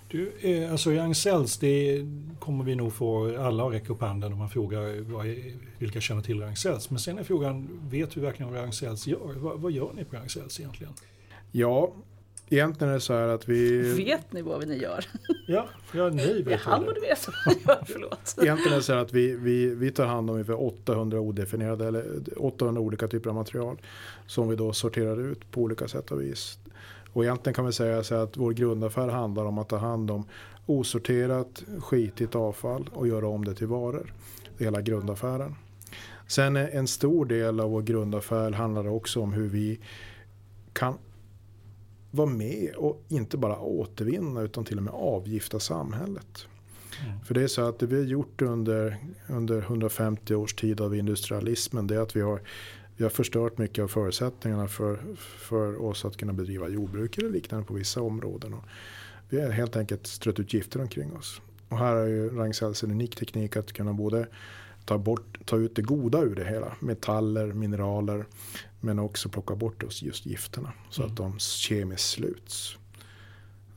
Du, eh, alltså Young Cells, det kommer vi nog få alla att räcka upp handen om man frågar vad är, vilka känner till Young Cells. Men sen är frågan, vet du verkligen vad Young Cells gör? Vad, vad gör ni på Young Cells egentligen? Ja, Egentligen är det så här att vi... Vet ni vad ni gör? Ja, ja ni vet Han borde veta vad ni gör, förlåt. Egentligen är det så här att vi, vi, vi tar hand om ungefär 800 odefinierade eller 800 olika typer av material. Som vi då sorterar ut på olika sätt och vis. Och egentligen kan vi säga så att vår grundaffär handlar om att ta hand om osorterat, skitigt avfall och göra om det till varor. Det är hela grundaffären. Sen en stor del av vår grundaffär handlar också om hur vi kan vara med och inte bara återvinna utan till och med avgifta samhället. Mm. För det är så att det vi har gjort under, under 150 års tid av industrialismen det är att vi har, vi har förstört mycket av förutsättningarna för, för oss att kunna bedriva jordbruk eller liknande på vissa områden. Och vi har helt enkelt strött ut gifter omkring oss. Och här har ju Ragn-Sells en unik teknik att kunna både ta, bort, ta ut det goda ur det hela. Metaller, mineraler. Men också plocka bort just gifterna. Så mm. att de kemiskt sluts.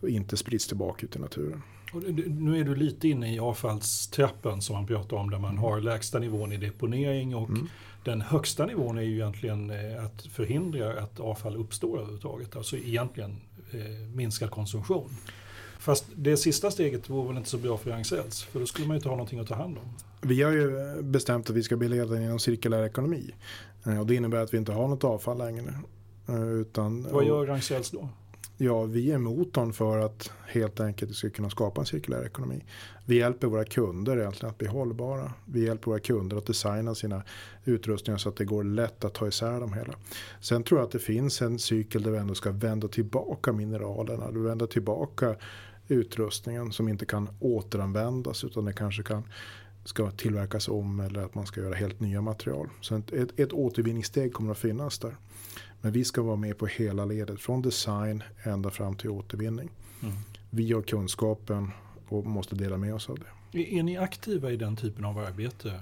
Och inte sprids tillbaka ut i naturen. Och nu är du lite inne i avfallstrappan som man pratar om där man har lägsta nivån i deponering och mm. den högsta nivån är ju egentligen eh, att förhindra att avfall uppstår överhuvudtaget. Alltså egentligen eh, minskad konsumtion. Fast det sista steget vore väl inte så bra för Ragn-Sells för då skulle man ju inte ha någonting att ta hand om. Vi har ju bestämt att vi ska bli ledare inom cirkulär ekonomi. Eh, och det innebär att vi inte har något avfall längre. Eh, utan, Vad gör Ragn-Sells då? Ja, vi är motorn för att helt enkelt ska kunna skapa en cirkulär ekonomi. Vi hjälper våra kunder egentligen att bli hållbara. Vi hjälper våra kunder att designa sina utrustningar så att det går lätt att ta isär dem hela. Sen tror jag att det finns en cykel där vi ändå ska vända tillbaka mineralerna. Vända tillbaka utrustningen som inte kan återanvändas utan det kanske kan ska tillverkas om eller att man ska göra helt nya material. Så ett, ett återvinningssteg kommer att finnas där. Men vi ska vara med på hela ledet från design ända fram till återvinning. Mm. Vi har kunskapen och måste dela med oss av det. Är ni aktiva i den typen av arbete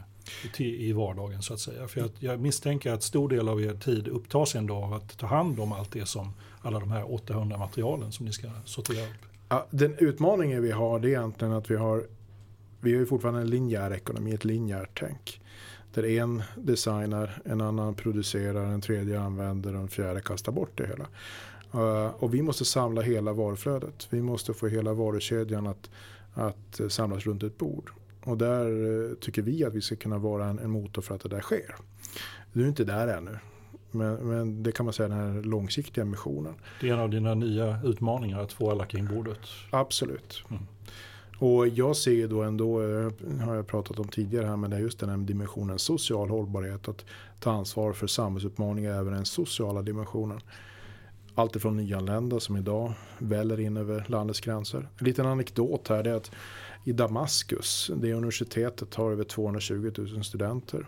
i vardagen så att säga? För jag, jag misstänker att stor del av er tid upptas ändå av att ta hand om allt det som alla de här 800 materialen som ni ska sortera upp. Ja, den utmaningen vi har det är egentligen att vi har vi har ju fortfarande en linjär ekonomi, ett linjärt tänk. Där en designar, en annan producerar, en tredje använder och en fjärde kastar bort det hela. Uh, och vi måste samla hela varuflödet. Vi måste få hela varukedjan att, att samlas runt ett bord. Och där uh, tycker vi att vi ska kunna vara en, en, motor för att det där sker. Du är inte där ännu. Men, men, det kan man säga är den här långsiktiga missionen. Det är en av dina nya utmaningar att få alla kring bordet. Absolut. Mm. Och jag ser ju då ändå, eh, har jag pratat om tidigare här, men det är just den här dimensionen social hållbarhet. Att ta ansvar för samhällsutmaningar, även den sociala dimensionen. Allt ifrån nyanlända som idag väller in över landets gränser. En liten anekdot här är att i Damaskus, det universitetet har över 220 000 studenter.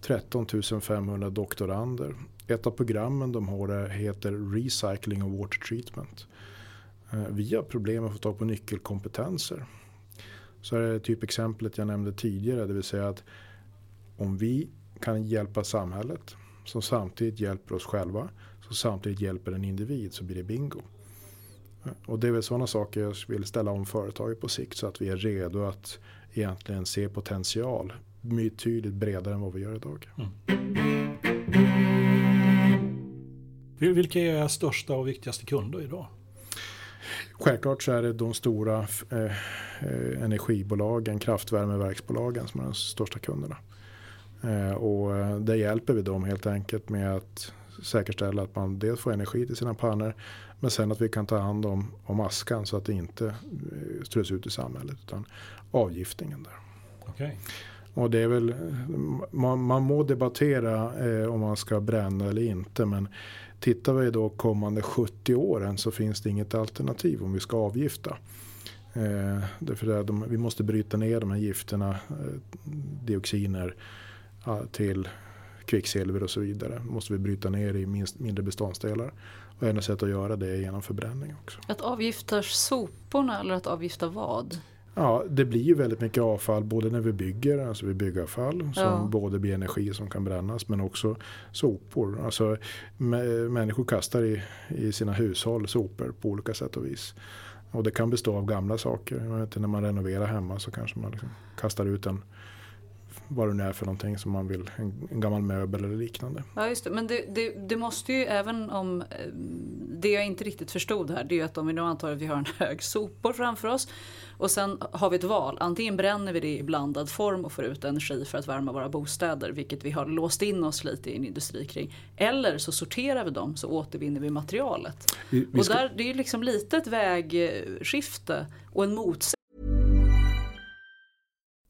13 500 doktorander. Ett av programmen de har heter Recycling of Water Treatment. Eh, vi har problem att få tag på nyckelkompetenser. Så är det typexemplet jag nämnde tidigare, det vill säga att om vi kan hjälpa samhället som samtidigt hjälper oss själva, som samtidigt hjälper en individ så blir det bingo. Eh, och det är väl sådana saker jag vill ställa om företaget på sikt så att vi är redo att egentligen se potential betydligt bredare än vad vi gör idag. Mm. Vilka är era största och viktigaste kunder idag? Självklart så är det de stora eh, eh, energibolagen, kraftvärmeverksbolagen som är de största kunderna. Eh, och eh, där hjälper vi dem helt enkelt med att säkerställa att man dels får energi till sina pannor men sen att vi kan ta hand om, om askan så att det inte eh, strös ut i samhället utan avgiftningen där. Okay. Och det är väl, man, man må debattera eh, om man ska bränna eller inte men Tittar vi då kommande 70 åren så finns det inget alternativ om vi ska avgifta. Eh, därför att de, vi måste bryta ner de här gifterna, eh, dioxiner, till kvicksilver och så vidare. måste vi bryta ner i minst, mindre beståndsdelar. Och enda sätt att göra det är genom förbränning också. Att avgifta soporna eller att avgifta vad? Ja, det blir ju väldigt mycket avfall både när vi bygger, alltså vi byggavfall som ja. både blir energi som kan brännas men också sopor. Alltså människor kastar i, i sina hushåll sopor på olika sätt och vis. Och det kan bestå av gamla saker. Jag vet inte, när man renoverar hemma så kanske man liksom kastar ut en vad det nu är för någonting som man vill, en, en gammal möbel eller liknande. Ja just det, men det, det, det, måste ju även om eh, det jag inte riktigt förstod här det är ju att om vi nu antar att vi har en hög sopor framför oss och sen har vi ett val, antingen bränner vi det i blandad form och får ut energi för att värma våra bostäder vilket vi har låst in oss lite i en industri kring. Eller så sorterar vi dem så återvinner vi materialet. Vi, vi ska... Och där, det är ju liksom lite ett vägskifte och en motsättning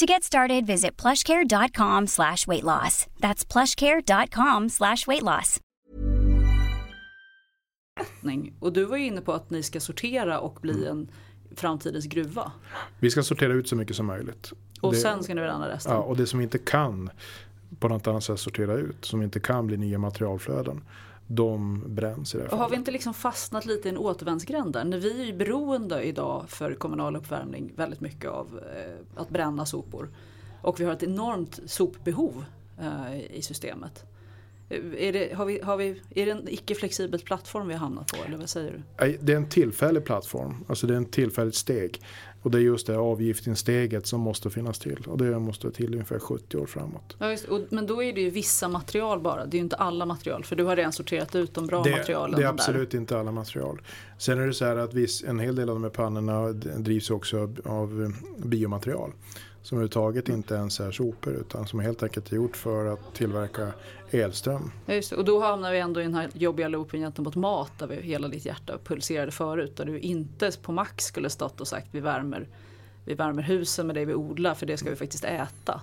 To get started, visit plushcare.com slash weight loss. That's plushcare.com slash weight loss. Och du var ju inne på att ni ska sortera och bli Mm. en framtidens gruva. Vi ska sortera ut så mycket som möjligt. Och Det- sen ska ni bränna resten. Ja, och det som inte kan på något annat sätt sortera ut, som inte kan bli nya materialflöden, de bränns i det här Och har vi fallet. inte liksom fastnat lite i en återvändsgränd där? När vi är ju beroende idag för kommunal uppvärmning väldigt mycket av eh, att bränna sopor. Och vi har ett enormt sopbehov eh, i systemet. Eh, Är det, har vi, har vi, är det en icke-flexibel plattform vi har hamnat på eller vad säger du? Det är en tillfällig plattform, alltså det är en tillfälligt steg. Och det är just det avgiftssteget som måste finnas till. Och det måste till ungefär 70 år framåt. Ja, just, och, men då är det ju vissa material bara, det är ju inte alla material för du har redan sorterat ut de bra det, materialen. det är där. absolut inte alla material. Sen är det så här att viss, en hel del av de här pannorna drivs också av, av biomaterial. Som överhuvudtaget inte ens är sopor utan som helt enkelt är gjort för att tillverka elström. Ja, just det. Och då hamnar vi ändå i den här jobbiga loopen gentemot mat där vi, hela ditt hjärta pulserade förut. Där du inte på max skulle stått och sagt vi värmer, vi värmer husen med det vi odlar för det ska vi faktiskt äta.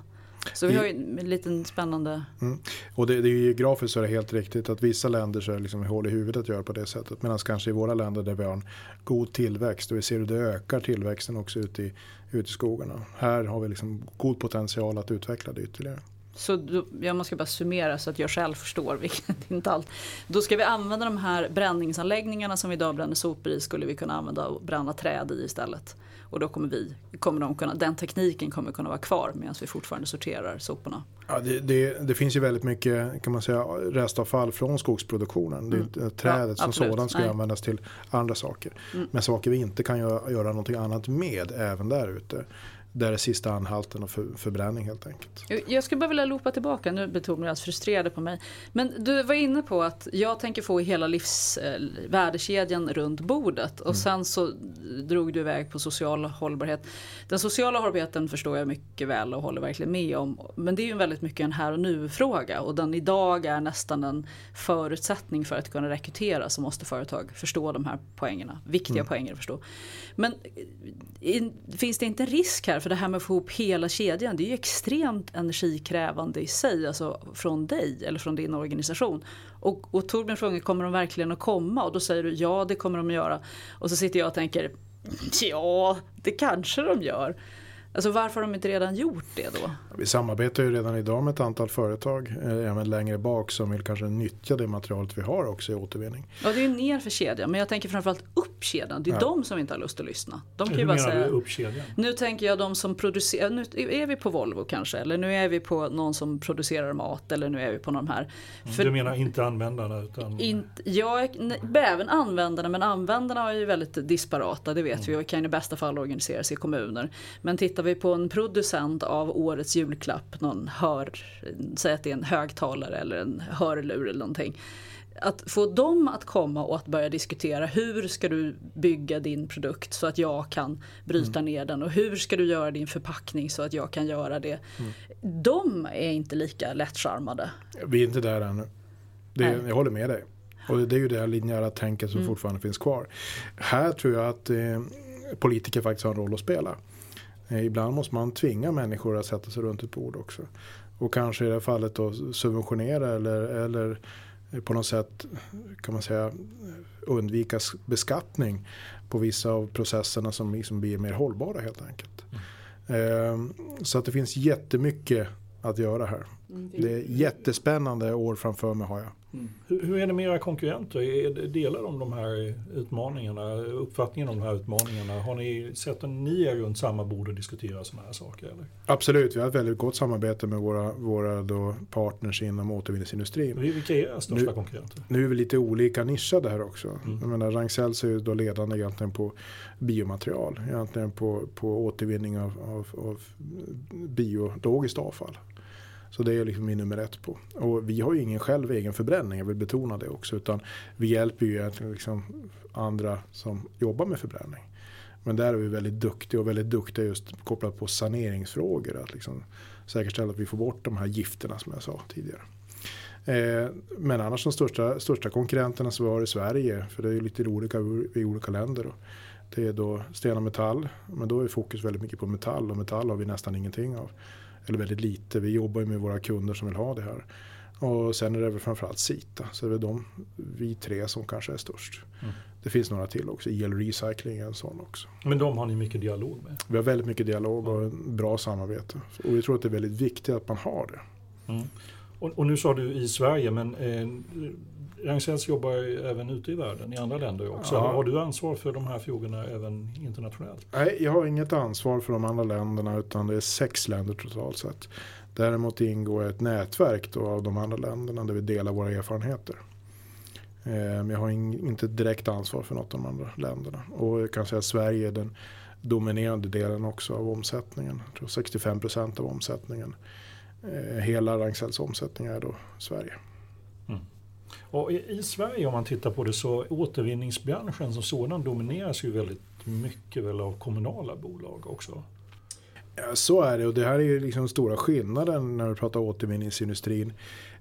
Så vi har ju en liten spännande... Mm. Och det, det är ju geografiskt så är det helt riktigt att vissa länder så är det liksom hål i huvudet att göra på det sättet. Medan kanske i våra länder där vi har en god tillväxt och vi ser hur det ökar tillväxten också ute i, ute i skogarna. Här har vi liksom god potential att utveckla det ytterligare. Så då, ja, man ska bara summera så att jag själv förstår, vilket inte allt. Då ska vi använda de här bränningsanläggningarna som vi idag bränner sopor i, skulle vi kunna använda och bränna träd i istället. Och då kommer vi, kommer de kunna, den tekniken kommer kunna vara kvar medan vi fortfarande sorterar soporna. Ja, det, det, det finns ju väldigt mycket kan man säga, restavfall från skogsproduktionen. Det är inte- Trädet Mm. Ja, som sådant ska Nej. användas till andra saker. Mm. Men saker vi inte kan göra, göra någonting annat med även där ute. Där är sista anhalten och för, förbränning helt enkelt. Jag skulle bara vilja loopa tillbaka, nu blir Torbjörn alldeles frustrerad på mig. Men du var inne på att jag tänker få hela livs, eh, runt bordet och sen så drog du iväg på social hållbarhet. Den sociala hållbarheten förstår jag mycket väl och håller verkligen med om. Men det är ju väldigt mycket en här och nu fråga och den idag är nästan en förutsättning för att kunna rekrytera så måste företag förstå de här poängerna. Viktiga poänger att förstå. Men eh, in, finns det inte en risk här för det här med att få ihop hela kedjan? Det är ju extremt energikrävande i sig, alltså från dig eller från din organisation. Och, och Torbjörn frågar, kommer de verkligen att komma? Och då säger du, ja det kommer de att göra. Och så sitter jag och tänker, ja det kanske de gör. Alltså varför har de inte redan gjort det då? Vi samarbetar ju redan idag med ett antal företag eh, även längre bak som vill kanske nyttja det materialet vi har också i återvinning. Ja det är ju ner för kedjan, men jag tänker framförallt upp kedjan. Det är Ja. de som inte har lust att lyssna. De kan ju Hur bara menar säga, du upp kedjan? Nu tänker jag de som producerar, nu är vi på Volvo kanske eller nu är vi på någon som producerar mat eller nu är vi på någon här. För Du menar inte användarna utan inte, nej, även användarna men användarna är ju väldigt disparata det vet vi och kan i bästa fall organiseras i kommuner. Men tittar vi på en producent av årets julklapp, någon hör, säg att det är en högtalare eller en hörlur eller någonting. Att få dem att komma och att börja diskutera hur ska du bygga din produkt så att jag kan bryta ner den och hur ska du göra din förpackning så att jag kan göra det. De är inte lika lättcharmade. Vi är inte där ännu. Det, Nej. jag håller med dig. Och det är ju det här linjära tänket som fortfarande finns kvar. Här tror jag att eh, politiker faktiskt har en roll att spela. Eh, ibland måste man tvinga människor att sätta sig runt ett bord också. Och kanske i det här fallet då subventionera eller, eller på något sätt kan man säga undvika beskattning på vissa av processerna som liksom blir mer hållbara helt enkelt. Eh, så att det finns jättemycket att göra här. Det är jättespännande år framför mig har jag. Hur, hur är det med era konkurrenter? Är- Delar de de här utmaningarna, uppfattningen om de här utmaningarna? Har ni sett att ni är runt samma bord och diskuterar sådana här saker? Eller? Absolut, vi har ett väldigt gott samarbete med våra, våra då partners inom återvinningsindustrin. Vilka är era största Nu- konkurrenter? Nu är vi lite olika nischade här också. Mm. Jag menar, Ragn-Sells är ju då ledande egentligen på biomaterial. Egentligen på, på återvinning av, av, av biologiskt avfall. Så det är liksom min nummer ett på. Och vi har ju ingen själv egen förbränning, jag vill betona det också. Utan vi hjälper ju egentligen liksom andra som jobbar med förbränning. Men där är vi väldigt duktiga och väldigt duktiga just kopplat på saneringsfrågor. Att liksom säkerställa att vi får bort de här gifterna som jag sa tidigare. Eh, men annars de största, största konkurrenterna som vi har i Sverige, för det är ju lite olika i olika länder. Då. Det är då sten och metall, men då är fokus väldigt mycket på metall och metall har vi nästan ingenting av. Eller väldigt lite, vi jobbar ju med våra kunder som vill ha det här. Och sen är det väl framförallt Sita. Så det är väl de, vi tre som kanske är störst. Mm. Det finns några till också. El Recycling är en sån också. Men de har ni mycket dialog med? Vi har väldigt mycket dialog och bra samarbete. Och vi tror att det är väldigt viktigt att man har det. Mm. Och, och, nu sa du i Sverige, men eh, Ragn-Sells jobbar ju även ute i världen, i andra länder också. Ja. Har du ansvar för de här frågorna även internationellt? Nej, jag har inget ansvar för de andra länderna utan det är sex länder totalt sett. Däremot ingår ett nätverk då av de andra länderna där vi delar våra erfarenheter. Eh, men jag har inte direkt ansvar för något av de andra länderna. Och jag kan säga att Sverige är den dominerande delen också av omsättningen. Jag tror 65 procent av omsättningen. Eh, hela Ragn-Sells omsättning är då Sverige. Och i, Sverige om man tittar på det så återvinningsbranschen som sådan domineras ju väldigt mycket väl av kommunala bolag också. Ja, så är det och det här är ju liksom stora skillnaden när vi pratar återvinningsindustrin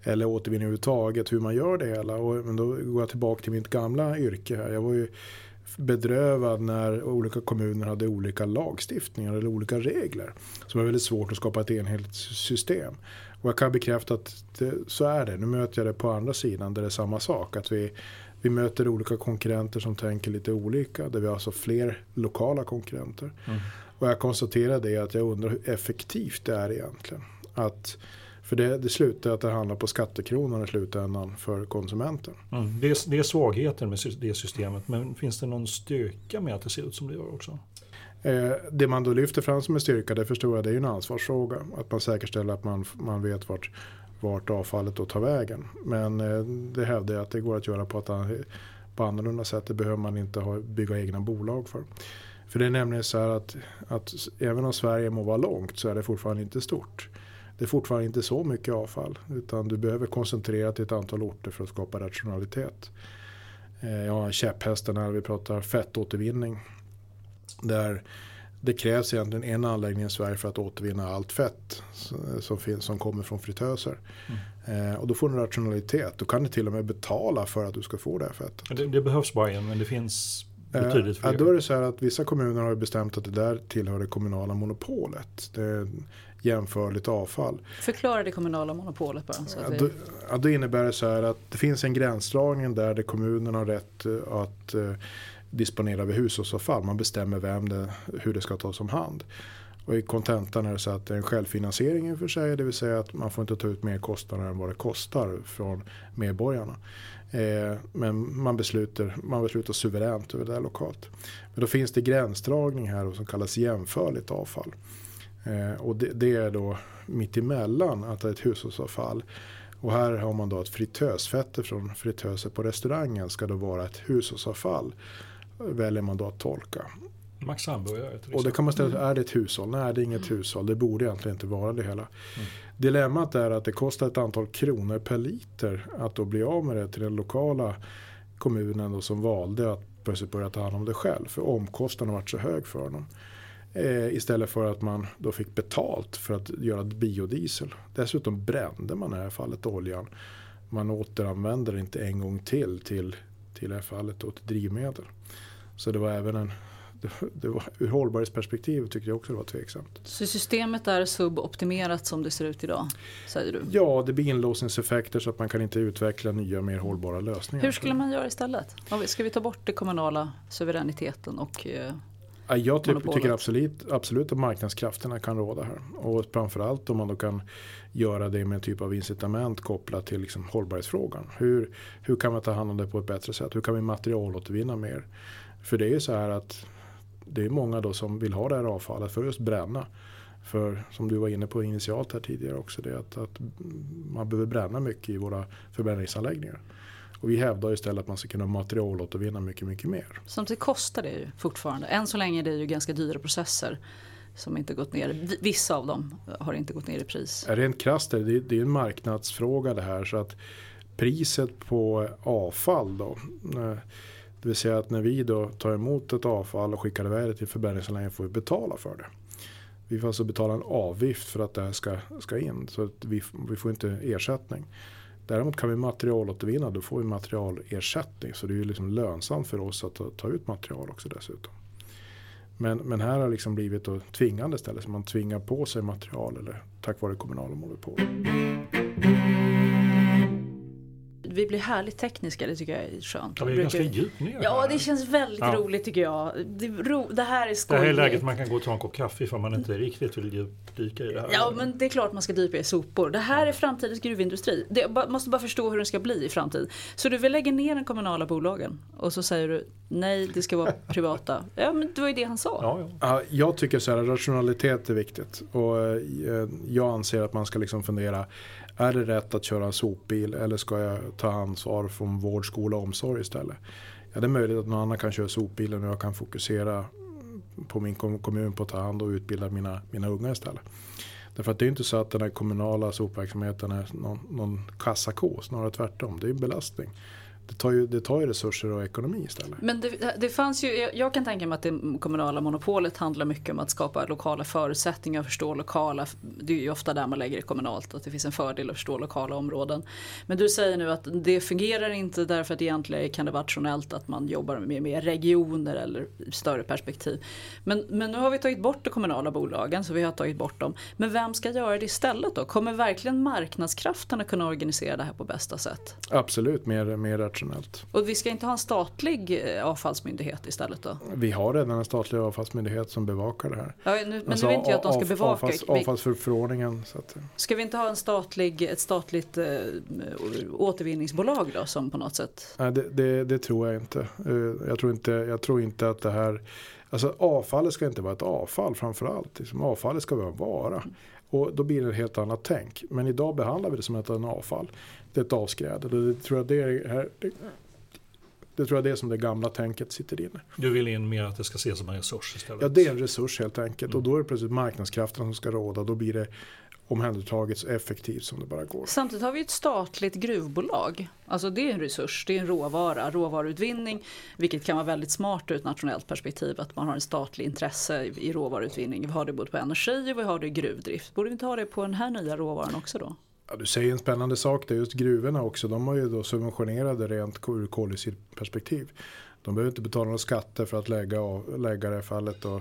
eller återvinning överhuvudtaget, hur man gör det hela. Och, men då går jag tillbaka till mitt gamla yrke här. Jag var ju bedrövad när olika kommuner hade olika lagstiftningar eller olika regler. Så det var väldigt svårt att skapa ett enhetligt system. Och jag kan bekräfta att det, så är det. Nu möter jag det på andra sidan där det är samma sak. Att vi, vi möter olika konkurrenter som tänker lite olika. Där vi har alltså fler lokala konkurrenter. Mm. Och jag konstaterade det att jag undrar hur effektivt det är egentligen. Att, för det, det slutar att det handlar på skattekronan i slutändan för konsumenten. Mm. Det, är, det är svagheten med det systemet. Men finns det någon styrka med att det ser ut som det gör också? Eh, det man då lyfter fram som en styrka, det förstår jag, det är ju en ansvarsfråga. Att man säkerställer att man, man vet vart, vart avfallet då tar vägen. Men eh, det hävdar jag att det går att göra på ett på annorlunda sätt. Det behöver man inte ha, bygga egna bolag för. För det är nämligen så här att, att även om Sverige må vara långt så är det fortfarande inte stort. Det är fortfarande inte så mycket avfall utan du behöver koncentrera till ett antal orter för att skapa rationalitet. Eh, jag har käpphästen när vi pratar fettåtervinning. Där det krävs egentligen en anläggning i Sverige för att återvinna allt fett som, finns, som kommer från fritöser. Mm. Eh, och då får du rationalitet. Då kan du till och med betala för att du ska få det här fettet. Det, det behövs bara en men det finns betydligt fler. Eh, då är det så här att vissa kommuner har bestämt att det där tillhör det kommunala monopolet. Det är jämförligt avfall. Förklara det kommunala monopolet bara. Så att ja, då, ja, då innebär det så här att det finns en gränsdragning där det kommunen har rätt eh, att eh, disponera över hushållsavfall. Man bestämmer vem det, hur det ska tas om hand. Och i kontentan är det så att det är en självfinansiering i och för sig. Det vill säga att man får inte ta ut mer kostnader än vad det kostar från medborgarna. Eh, men man beslutar, man beslutar suveränt över det lokalt. Men då finns det gränsdragning här som kallas jämförligt avfall. Eh, och det, det, är då mitt emellan att det är ett hushållsavfall. Och här har man då att fritösfetter från fritöser på restaurangen ska då vara ett hushållsavfall. Väljer man då att tolka. Max hamburgare Och det kan man ställa, är det ett hushåll? Nej det är inget mm. hushåll. Det borde egentligen inte vara det hela. Mm. Dilemmat är att det kostar ett antal kronor per liter att då bli av med det till den lokala kommunen då som valde att plötsligt börja ta hand om det själv. För omkostnaden har varit så hög för dem. Eh, istället för att man då fick betalt för att göra biodiesel. Dessutom brände man i det här fallet oljan. Man återanvänder det inte en gång till till, till det här fallet till drivmedel. Så det var även en det, det var, ur hållbarhetsperspektiv tyckte jag också det var tveksamt. Så systemet är suboptimerat som det ser ut idag? Säger du? Ja, det blir inlåsningseffekter så att man kan inte utveckla nya mer hållbara lösningar. Hur skulle man göra istället? Ska vi ta bort den kommunala suveräniteten och eh, jag typ, tycker absolut, absolut att marknadskrafterna kan råda här. Och framförallt om man då kan göra det med en typ av incitament kopplat till liksom hållbarhetsfrågan. Hur, hur kan man ta hand om det på ett bättre sätt? Hur kan vi materialåtervinna mer? För det är ju så här att det är många då som vill ha det här avfallet för att just bränna. För som du var inne på initialt här tidigare också det att, att man behöver bränna mycket i våra förbränningsanläggningar. Och vi hävdar istället att man ska kunna materialåtervinna mycket, mycket mer. Samtidigt kostar det ju fortfarande. Än så länge är det ju ganska dyra processer som inte gått ner. Vissa av dem har inte gått ner i pris. Rent krasst det, det är en marknadsfråga det här. så att Priset på avfall då. Eh, det vill säga att när vi då tar emot ett avfall och skickar iväg det till förbränningsanläggningen får vi betala för det. Vi får alltså betala en avgift för att det här ska, ska in. Så att vi, vi får inte ersättning. Däremot kan vi materialåtervinna, då får vi materialersättning. Så det är ju liksom lönsamt för oss att ta, ta ut material också dessutom. Men, men här har det liksom blivit då tvingande istället. Så man tvingar på sig material eller tack vare kommunala monopol vi blir härligt tekniska, det tycker jag är skönt. Ja, vi är Brukar- ganska djupt ner Ja, här. det känns väldigt Ja. roligt tycker jag. Det, ro, det här är Det skojigt. här är läget man kan gå och ta en kopp kaffe ifall man inte riktigt vill djupdyka i det här. Ja men det är klart man ska dyka i sopor. Det här är framtidens gruvindustri. Det, måste bara förstå hur den ska bli i framtiden. Så du vill lägga ner de kommunala bolagen och så säger du nej det ska vara privata. Ja men det var ju det han sa. Ja, ja. Ja, jag tycker så här, rationalitet är viktigt. Och eh, jag anser att man ska liksom fundera, är det rätt att köra en sopbil eller ska jag ta ansvar från vård, skola och omsorg istället? Ja, det är möjligt att någon annan kan köra sopbilen och jag kan fokusera på min kommun på att ta hand och utbilda mina, mina unga istället. Därför att det är inte så att den här kommunala sopverksamheten är någon, någon kassako, snarare tvärtom. Det är en belastning. Det tar ju, det tar ju resurser och ekonomi istället. Men det, det fanns ju, jag, kan tänka mig att det kommunala monopolet handlar mycket om att skapa lokala förutsättningar, förstå lokala, det är ju ofta där man lägger det kommunalt, att det finns en fördel att förstå lokala områden. Men du säger nu att det fungerar inte därför att egentligen kan det vara rationellt att man jobbar med mer regioner eller större perspektiv. Men, men nu har vi tagit bort de kommunala bolagen, så vi har tagit bort dem. Men vem ska göra det istället då? Kommer verkligen marknadskrafterna kunna organisera det här på bästa sätt? Absolut, mer, mer rationellt. Och vi ska inte ha en statlig eh, avfallsmyndighet istället då? Vi har redan en statlig avfallsmyndighet som bevakar det här. Ja, nu, men Alltså, nu vill inte jag att de ska bevaka. Avfalls, avfallsförordningen. Så att, Ska vi inte ha en statlig, ett statligt eh, återvinningsbolag då som på något sätt? nej, det, det, det tror jag inte. Eh, Jag tror inte. Jag tror inte att det här... Alltså avfallet ska inte vara ett avfall framförallt. Liksom, avfallet ska vara en vara. Och då blir det ett helt annat tänk. Men idag behandlar vi det som ett avfall. Det är ett avskräde. Det, det tror jag det är här. Det, det tror jag det är som det gamla tänket sitter inne. Du vill in mer att det ska ses som en resurs istället? Ja, det är en resurs helt enkelt. Och då är det plötsligt marknadskrafterna som ska råda. Då blir det omhändertaget så effektivt som det bara går. Samtidigt har vi ett statligt gruvbolag. Alltså det är en resurs, det är en råvara, råvaruutvinning. Vilket kan vara väldigt smart ur ett nationellt perspektiv att man har en statlig intresse i råvaruutvinning. Vi har det både på energi och vi har det i gruvdrift. Borde vi inte ha det på den här nya råvaran också då? Ja, du säger en spännande sak. Det är just gruvorna också. De har ju då subventionerade rent ur koldioxidperspektiv. De behöver inte betala några skatter för att lägga, av, lägga det fallet och,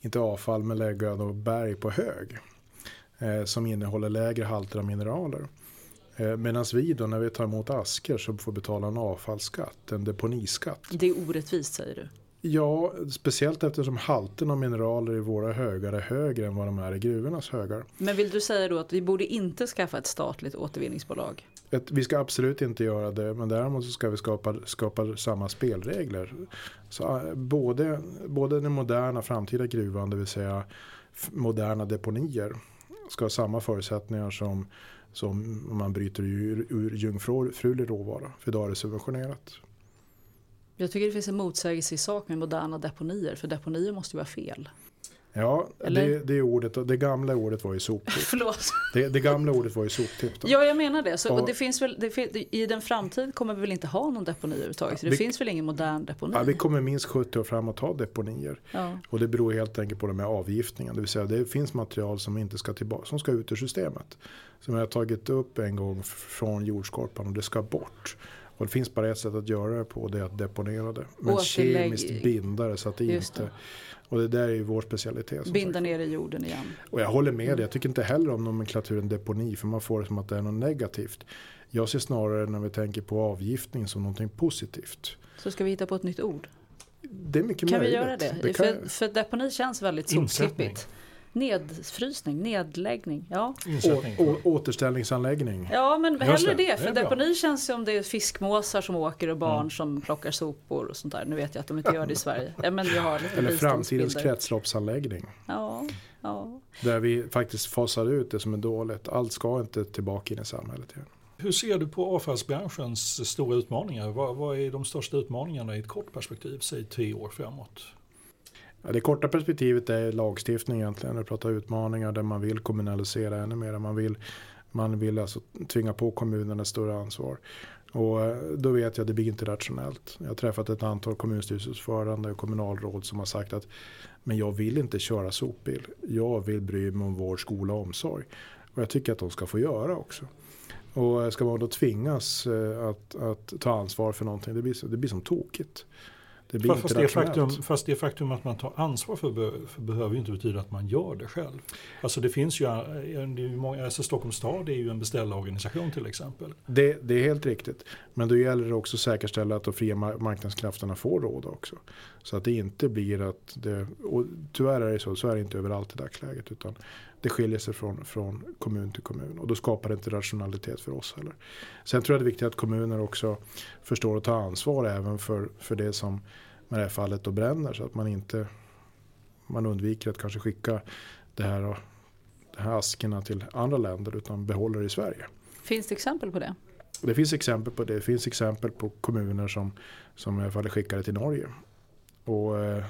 inte avfall men lägga då berg på hög. Eh, som innehåller lägre halter av mineraler. Eh, Medan vi då när vi tar emot asker så får betala en avfallsskatt, en deponiskatt. Det är orättvist säger du. Ja, speciellt eftersom halten av mineraler i våra högar är högre än vad de är i gruvornas högar. Men vill du säga då att vi borde inte skaffa ett statligt återvinningsbolag? Ett, vi ska absolut inte göra det men däremot så ska vi skapa, skapa samma spelregler. Så, eh, både, både den moderna framtida gruvan, det vill säga moderna deponier, ska ha samma förutsättningar som, som om man bryter ur, ur jungfrulig råvara. För idag är det subventionerat. Jag tycker det finns en motsägelse i sak med moderna deponier, för deponier måste ju vara fel. Ja, det, det, ordet, det gamla ordet var ju soptipp. Förlåt. Det, det gamla ordet var ju soptipp. Ja, jag menar det. Så, och det finns väl, det, I den framtid kommer vi väl inte ha någon deponi överhuvudtaget? Så det Vi- finns väl ingen modern deponi? Ja, vi kommer minst 70 år framåt ha deponier. Ja. Och det beror helt enkelt på det med avgiftningen. Det vill säga det finns material som inte ska tillbaka, som ska ut ur systemet. Som jag har tagit upp en gång från jordskorpan och det ska bort. Och det finns bara ett sätt att göra det på det är att deponera det. Men Återlägg- kemiskt binda det så att det Just inte... det. Och det där är ju vår specialitet. Binda sagt. ner i jorden igen. Och jag håller med dig, jag tycker inte heller om nomenklaturen deponi för man får det som att det är något negativt. Jag ser snarare när vi tänker på avgiftning som någonting positivt. Så ska vi hitta på ett nytt ord? Det är mycket Kan vi möjligt. göra det? det kan, för, för deponi känns väldigt Insättning. Nedfrysning, nedläggning. Ja. Å, å, återställningsanläggning. ja, men Just hellre det, det. det För bra. deponi känns som det är fiskmåsar som åker och barn Mm. som plockar sopor och sånt där. Nu vet jag att de inte gör det i Sverige. Ja, men vi har lite Eller framtidens kretsloppsanläggning. Ja, ja. Där vi faktiskt fasar ut det som är dåligt. Allt ska inte tillbaka in i samhället igen. Hur ser du på avfallsbranschens stora utmaningar? Vad, vad är de största utmaningarna i ett kort perspektiv, säg tre år framåt? Ja, det korta perspektivet är lagstiftning egentligen. När vi pratar utmaningar där man vill kommunalisera ännu mer. Man vill, man vill alltså tvinga på kommunerna ett större ansvar. Och eh, då vet jag att det blir inte rationellt. Jag har träffat ett antal kommunstyrelseordförande och kommunalråd som har sagt att men jag vill inte köra sopbil. Jag vill bry mig om vård, skola och omsorg. Och jag tycker att de ska få göra också. Och eh, ska man då tvingas eh, att, att ta ansvar för någonting, det blir, det blir som tokigt det blir fast, det faktum, fast det faktum att man tar ansvar för, för behöver ju inte betyda att man gör det själv. Alltså det finns ju, det ju många, alltså Stockholms stad är ju en beställarorganisation till exempel. Det, det är helt riktigt. Men då gäller det också att säkerställa att de fria mar- marknadskrafterna får råda också. Så att det inte blir att det, och tyvärr är det så, så är det inte överallt i dagsläget. Utan det skiljer sig från, från kommun till kommun. Och då skapar det inte rationalitet för oss heller. Sen tror jag det är viktigt att kommuner också förstår att ta ansvar även för, för det som med det här fallet då bränner. Så att man inte man undviker att kanske skicka det här, de här askerna till andra länder utan behåller det i Sverige. Finns det exempel på det? Det finns exempel på det. Det finns exempel på kommuner som, som i alla fall skickade till Norge. Och, eh,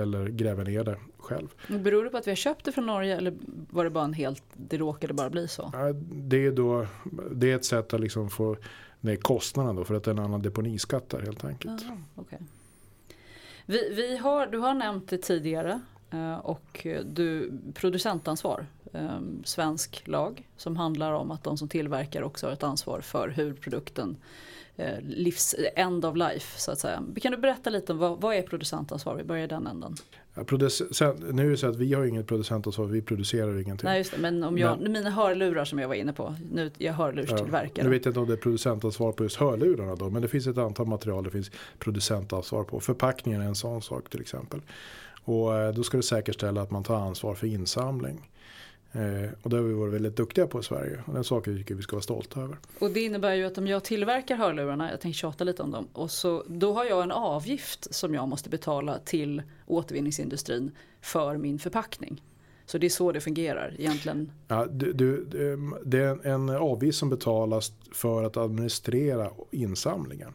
eller gräver ner det själv. Beror det på att vi har köpt det från Norge eller var det bara en helt, det råkade bara bli så? Det är, då, det är ett sätt att liksom få ner kostnaden då för att det är en annan deponiskatt där helt enkelt. Jaha, okej. vi, vi har, du har nämnt det tidigare eh, och du, producentansvar, eh, svensk lag som handlar om att de som tillverkar också har ett ansvar för hur produkten eh, livs, end of life så att säga. Kan du berätta lite om vad, vad är producentansvar? Vi börjar i den änden. Ja, produc- sen, nu är det så att vi har inget producentansvar, vi producerar ingenting. Nej just det, men om jag, mina hörlurar som jag var inne på, nu, jag hörlurstillverkare. Nu vet jag inte om det är producentansvar på just hörlurarna då, men det finns ett antal material det finns producentansvar på. Förpackningen är en sån sak till exempel. Och eh, då ska du säkerställa att man tar ansvar för insamling. Eh, och det har vi varit väldigt duktiga på i Sverige. Och den saken tycker vi ska vara stolta över. Och det innebär ju att om jag tillverkar hörlurarna, jag tänkte tjata lite om dem, och så, då har jag en avgift som jag måste betala till återvinningsindustrin för min förpackning. Så det är så det fungerar egentligen. Ja, du, du, det är en avgift som betalas för att administrera insamlingen.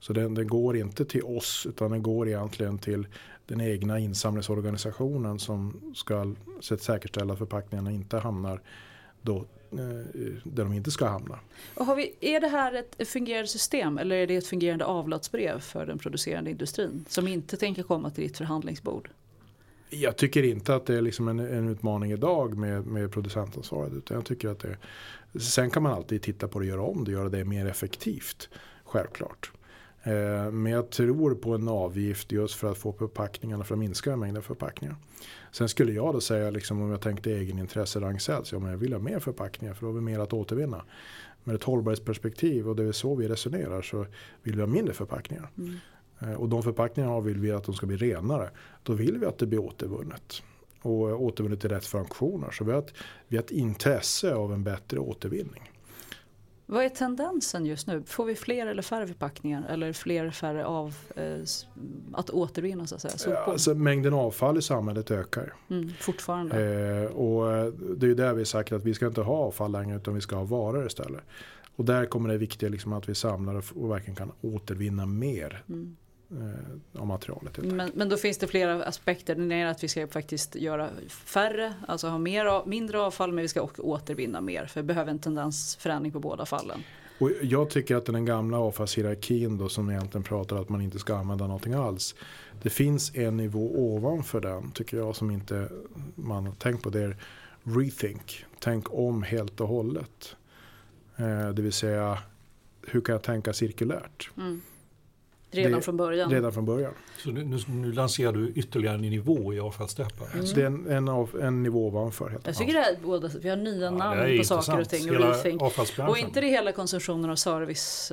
Så den, den går inte till oss utan den går egentligen till den egna insamlingsorganisationen som ska säkerställa att förpackningarna inte hamnar då, eh, där de inte ska hamna. Och vi, är det här ett fungerande system eller är det ett fungerande avlatsbrev för den producerande industrin som inte tänker komma till ditt förhandlingsbord? Jag tycker inte att det är liksom en, en utmaning idag med, med producentansvaret. Utan jag tycker att det, sen kan man alltid titta på det och göra om det och göra det mer effektivt. Självklart. Eh, men jag tror på en avgift just för att få förpackningarna för att minska mängden förpackningar. Sen skulle jag då säga liksom, om jag tänkte egenintresse Ragn-Sells, ja men jag vill ha mer förpackningar för då har vi mer att återvinna. Med ett hållbarhetsperspektiv och det är så vi resonerar så vill vi ha mindre förpackningar. Mm. Och de förpackningarna vill vi att de ska bli renare. Då vill vi att det blir återvunnet. Och återvunnet i rätt funktioner. Så vi har, ett, vi har ett intresse av en bättre återvinning. Vad är tendensen just nu? Får vi fler eller färre förpackningar? Eller fler eller färre av eh, att återvinna så att säga? Ja, alltså, mängden avfall i samhället ökar. Mm, fortfarande. Eh, och det är ju där vi sagt att vi ska inte ha avfall längre utan vi ska ha varor istället. Och där kommer det viktiga liksom att vi samlar och, och verkligen kan återvinna mer. Mm av materialet. Men, men då finns det flera aspekter. Den är att vi ska faktiskt göra färre, alltså ha mer mindre avfall men vi ska också återvinna mer. För vi behöver en tendensförändring på båda fallen. Och jag tycker att den gamla avfallshierarkin då som egentligen pratar att man inte ska använda någonting alls. Det finns en nivå ovanför den tycker jag som inte man har tänkt på. Det är rethink. Tänk om helt och hållet. Eh, det vill säga hur kan jag tänka cirkulärt? Mm. Redan det, från början? Redan från början. Så nu, nu lanserar du ytterligare en nivå i avfallssteppar? Mm. Så det är en, en, av, en nivå ovanför. Helt jag tycker det är båda, vi har nya ja, namn på saker och ting. Och, och inte det hela konsumtionen av service,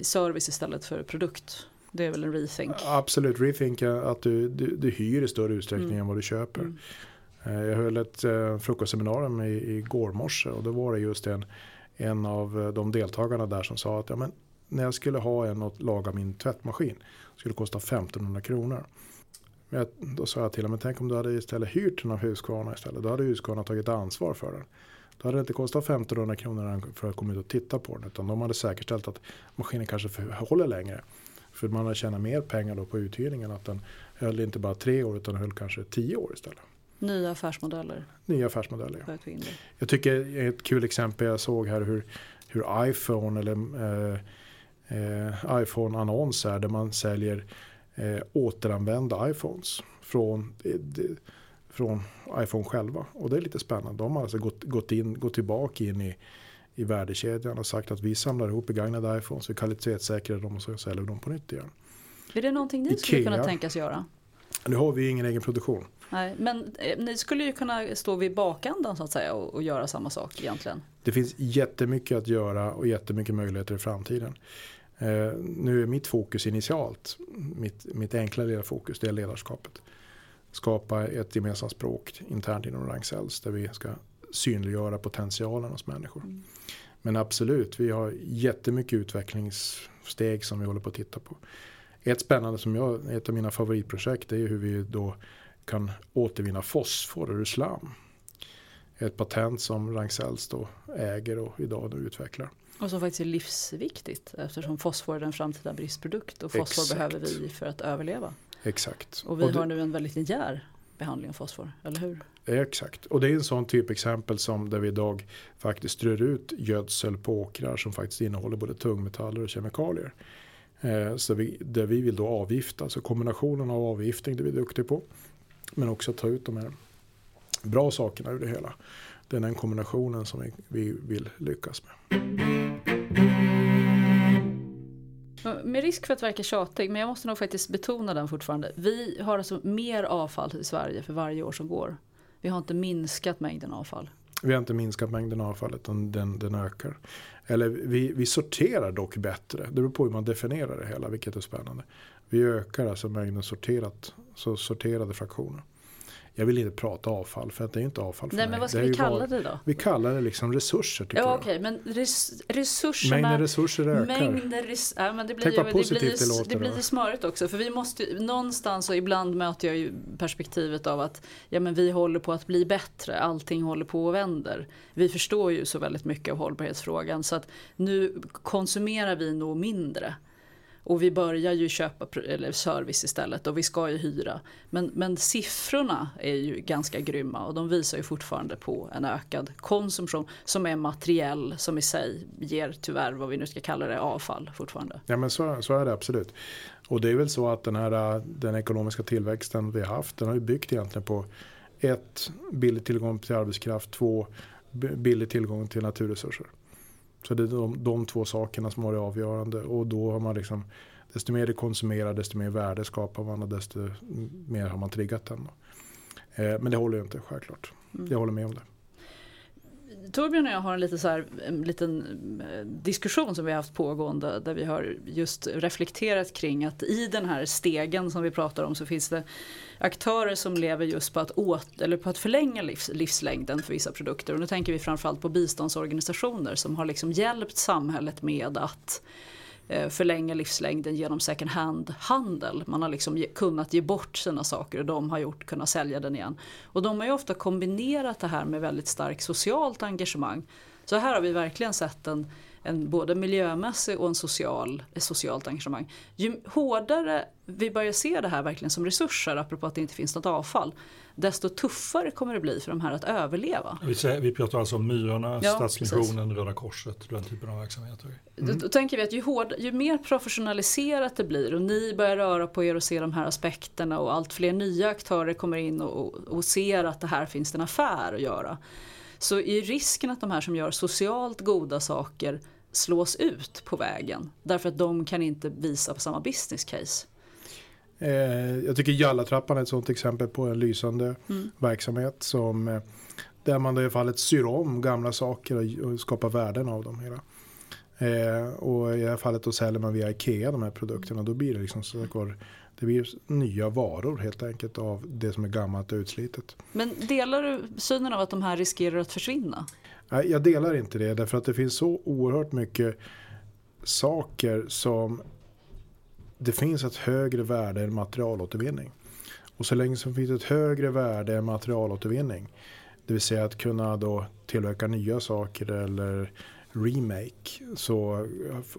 service istället för produkt. Det är väl en rethink? Absolut, rethink är att du, du, du hyr i större utsträckning mm. än vad du köper. Mm. Jag höll ett uh, frukostseminarium i, i går morse och då var det just en, en av de deltagarna där som sa att ja, men när jag skulle ha en att laga min tvättmaskin skulle det kosta 1500 kronor. Men jag, då sa jag till honom, tänk om du hade istället hyrt den av Husqvarna istället. Då hade Husqvarna tagit ansvar för den. Då hade det inte kostat 1500 kronor för att komma ut och titta på den. Utan de hade säkerställt att maskinen kanske håller längre. För man hade tjänat mer pengar då på uthyrningen. Att den höll inte bara tre år utan höll kanske tio år istället. Nya affärsmodeller. Nya affärsmodeller. Ja. Jag tycker ett kul exempel jag såg här hur, hur iPhone eller eh, eh, iPhone-annonser där man säljer eh, återanvända iPhones från, eh, från iPhone själva. Och det är lite spännande. De har alltså gått, gått, in, gått tillbaka in i, i värdekedjan och sagt att vi samlar ihop begagnade iPhones, vi kvalitetssäkrar dem och så säljer vi dem på nytt igen. Är det någonting ni Ikea. skulle kunna tänkas göra? Nu har vi ingen egen produktion. Nej, men eh, ni skulle ju kunna stå vid bakändan så att säga och, och göra samma sak egentligen. Det finns jättemycket att göra och jättemycket möjligheter i framtiden. Eh, nu är mitt fokus initialt, mitt, mitt enkla lilla fokus, det är ledarskapet. Skapa ett gemensamt språk internt inom Ragn-Sells där vi ska synliggöra potentialen hos människor. Men absolut, vi har jättemycket utvecklingssteg som vi håller på att titta på. Ett spännande som jag, ett av mina favoritprojekt är hur vi då kan återvinna fosfor ur slam. Ett patent som Ragn-Sells då äger och idag då utvecklar. Och som faktiskt är livsviktigt eftersom fosfor är en framtida bristprodukt och fosfor Exakt. behöver vi för att överleva. Exakt. Och vi det- har nu en väldigt linjär behandling av fosfor, eller hur? Exakt, och det är en sån typ exempel som där vi idag faktiskt strör ut gödsel på åkrar som faktiskt innehåller både tungmetaller och kemikalier. Eh, så vi, där vi vill då avgifta, så kombinationen av avgiftning det är vi duktiga på. Men också ta ut de här bra sakerna ur det hela. Det är den kombinationen som vi, vi vill lyckas med. Med risk för att verka tjatig, men jag måste nog faktiskt betona den fortfarande. Vi har alltså mer avfall i Sverige för varje år som går. Vi har inte minskat mängden avfall. Vi har inte minskat mängden avfall utan den, den ökar. Eller vi, vi sorterar dock bättre. Det beror på hur man definierar det hela, vilket är spännande. Vi ökar alltså mängden sorterat, så sorterade fraktioner. Jag vill inte prata avfall för att det är inte avfall för Nej, mig. men vad ska vi kalla det då? Vi kallar det liksom resurser tycker Ja jag. okej, men res, resurserna... Mängden resurser ökar. Mängden res, ja, men det blir Tänk ju, vad det blir, positivt det låter det blir ju smörigt också. För vi måste någonstans och ibland möter jag ju perspektivet av att ja, men vi håller på att bli bättre. Allting håller på och vänder. Vi förstår ju så väldigt mycket av hållbarhetsfrågan så att nu konsumerar vi nog mindre. Och vi börjar ju köpa eller service istället och vi ska ju hyra. Men, men siffrorna är ju ganska grymma och de visar ju fortfarande på en ökad konsumtion som är materiell som i sig ger tyvärr vad vi nu ska kalla det avfall fortfarande. Ja men så, så är det absolut. Och det är väl så att den här den ekonomiska tillväxten vi har haft den har ju byggt egentligen på ett, billig tillgång till arbetskraft, två, billig tillgång till naturresurser. Så det är de, de två sakerna som har varit avgörande och då har man liksom desto mer det konsumerar desto mer värde skapar man och desto mer har man triggat den. Eh, men det håller ju inte självklart. Jag håller med om det. Torbjörn och jag har en, lite så här, en liten eh, diskussion som vi har haft pågående där vi har just reflekterat kring att i den här stegen som vi pratar om så finns det aktörer som lever just på att, åt, eller på att förlänga livs, livslängden för vissa produkter. Och nu tänker vi framförallt på biståndsorganisationer som har liksom hjälpt samhället med att Eh, förlänga livslängden genom second hand-handel. Man har liksom kunnat ge bort sina saker och de har gjort, kunnat sälja den igen. Och de har ju ofta kombinerat det här med väldigt starkt socialt engagemang. Så här har vi verkligen sett en, en både miljömässig och en social, ett socialt engagemang. Ju hårdare vi börjar se det här verkligen som resurser, apropå att det inte finns något avfall, desto tuffare kommer det bli för de här att överleva. Vi, säger, vi pratar alltså om Myrorna, Ja, Stadsmissionen, Röda Korset, den typen av verksamheter. Då, då tänker vi att ju, hård, ju mer professionaliserat det blir och ni börjar röra på er och se de här aspekterna och allt fler nya aktörer kommer in och, och, ser att det här finns en affär att göra. Så är risken att de här som gör socialt goda saker slås ut på vägen därför att de kan inte visa på samma business case. Eh, jag tycker Jallatrappan är ett sådant exempel på en lysande verksamhet som eh, där man då i fallet syr om gamla saker och, och skapar värden av dem. Hela. Eh, och i det här fallet då säljer man via Ikea de här produkterna. Då blir det liksom så går- det blir nya varor helt enkelt av det som är gammalt och utslitet. Men delar du synen av att de här riskerar att försvinna? Nej, jag delar inte det därför att det finns så oerhört mycket saker som det finns ett högre värde än materialåtervinning. Och så länge som finns ett högre värde än materialåtervinning, det vill säga att kunna då tillverka nya saker eller remake, så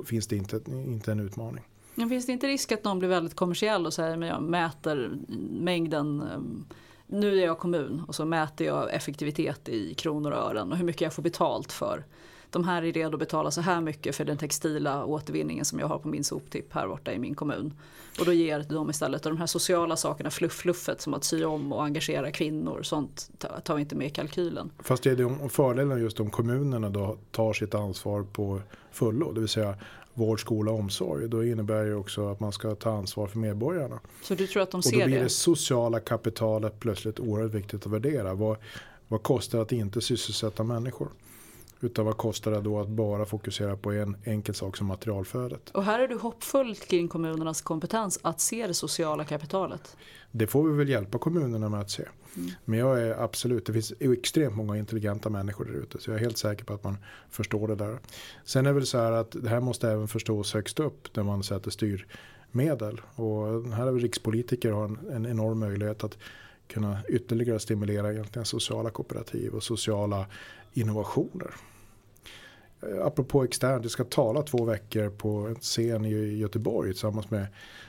finns det inte, inte en utmaning. Men finns det inte risk att någon blir väldigt kommersiell och säger men jag mäter mängden ehm, nu är jag kommun och så mäter jag effektivitet i kronor och ören och hur mycket jag får betalt för. De här är redo att betala så här mycket för den textila återvinningen som jag har på min soptipp här borta i min kommun. Och då ger de istället och de här sociala sakerna, fluff-fluffet som att sy om och engagera kvinnor, sånt tar- vi inte med i kalkylen. Fast det är det fördelen just om kommunerna då tar sitt ansvar på fullo. Det vill säga vård, skola och omsorg. Då innebär det också att man ska ta ansvar för medborgarna. Så du tror att de Och ser då blir det? det sociala kapitalet plötsligt oerhört viktigt att värdera. Vad, vad kostar det att inte sysselsätta människor? Utan vad kostar det då att bara fokusera på en enkel sak som materialflödet? Och här är du hoppfull kring kommunernas kompetens att se det sociala kapitalet. Det får vi väl hjälpa kommunerna med att se. Men jag är absolut, det finns extremt många intelligenta människor där ute. Så jag är helt säker på att man förstår det där. Sen är det väl så här att det här måste även förstås högst upp när man sätter styrmedel. Och här har vi rikspolitiker har en, en enorm möjlighet att kunna ytterligare stimulera egentligen sociala kooperativ och sociala innovationer. Eh, Apropå externt, jag ska tala två veckor på en scen i Göteborg tillsammans med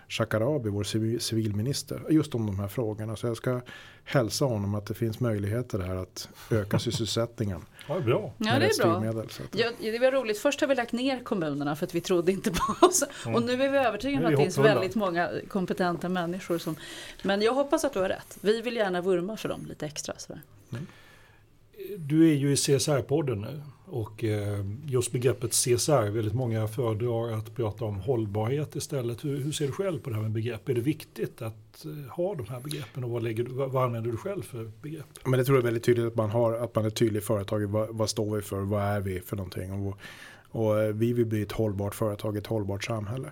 Shakarabi, vår civi- civilminister, just om de här frågorna. Så jag ska hälsa honom att det finns möjligheter här att öka sysselsättningen. Ja, bra. Ja, det är bra. Ja, det var roligt. Först har vi lagt ner kommunerna för att vi trodde inte på oss. Och nu är vi övertygade om är att det finns väldigt många kompetenta människor. Som... Men jag hoppas att du har rätt. Vi vill gärna vurma för dem lite extra. Sådär. Du är ju i CSR-podden nu och eh, just begreppet CSR, väldigt många föredrar att prata om hållbarhet istället. Hur, hur ser du själv på det här med begrepp? Är det viktigt att eh, ha de här begreppen och vad, lägger vad, använder du själv för begrepp? Men det tror jag är väldigt tydligt att man, har, att man är tydlig i företaget. Vad, vad står vi för? Vad är vi för någonting? Och, och eh, vi vill bli ett hållbart företag, ett hållbart samhälle.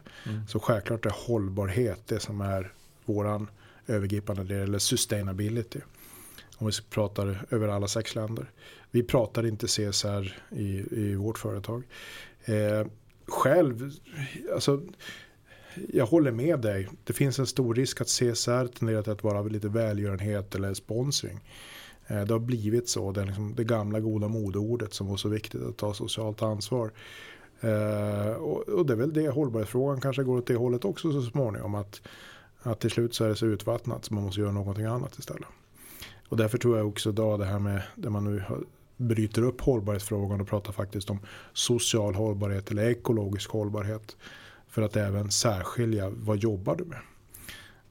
Så självklart är hållbarhet det som är våran övergripande del, eller sustainability. Om vi pratar över alla sex länder. Vi pratar inte CSR i, i vårt företag. Eh, själv, alltså jag håller med dig. Det finns en stor risk att CSR tenderar till att vara lite välgörenhet eller sponsring. Eh, Det har blivit så. Det, är liksom det gamla goda modeordet som var så viktigt att ta socialt ansvar. Eh, och, och det är väl det hållbarhetsfrågan kanske går åt det hållet också så småningom. Att, att till slut så är det så utvattnat så man måste göra någonting annat istället. Och därför tror jag också idag det här med det man nu har, bryter upp hållbarhetsfrågan och pratar faktiskt om social hållbarhet eller ekologisk hållbarhet. För att även särskilja vad jobbar du med.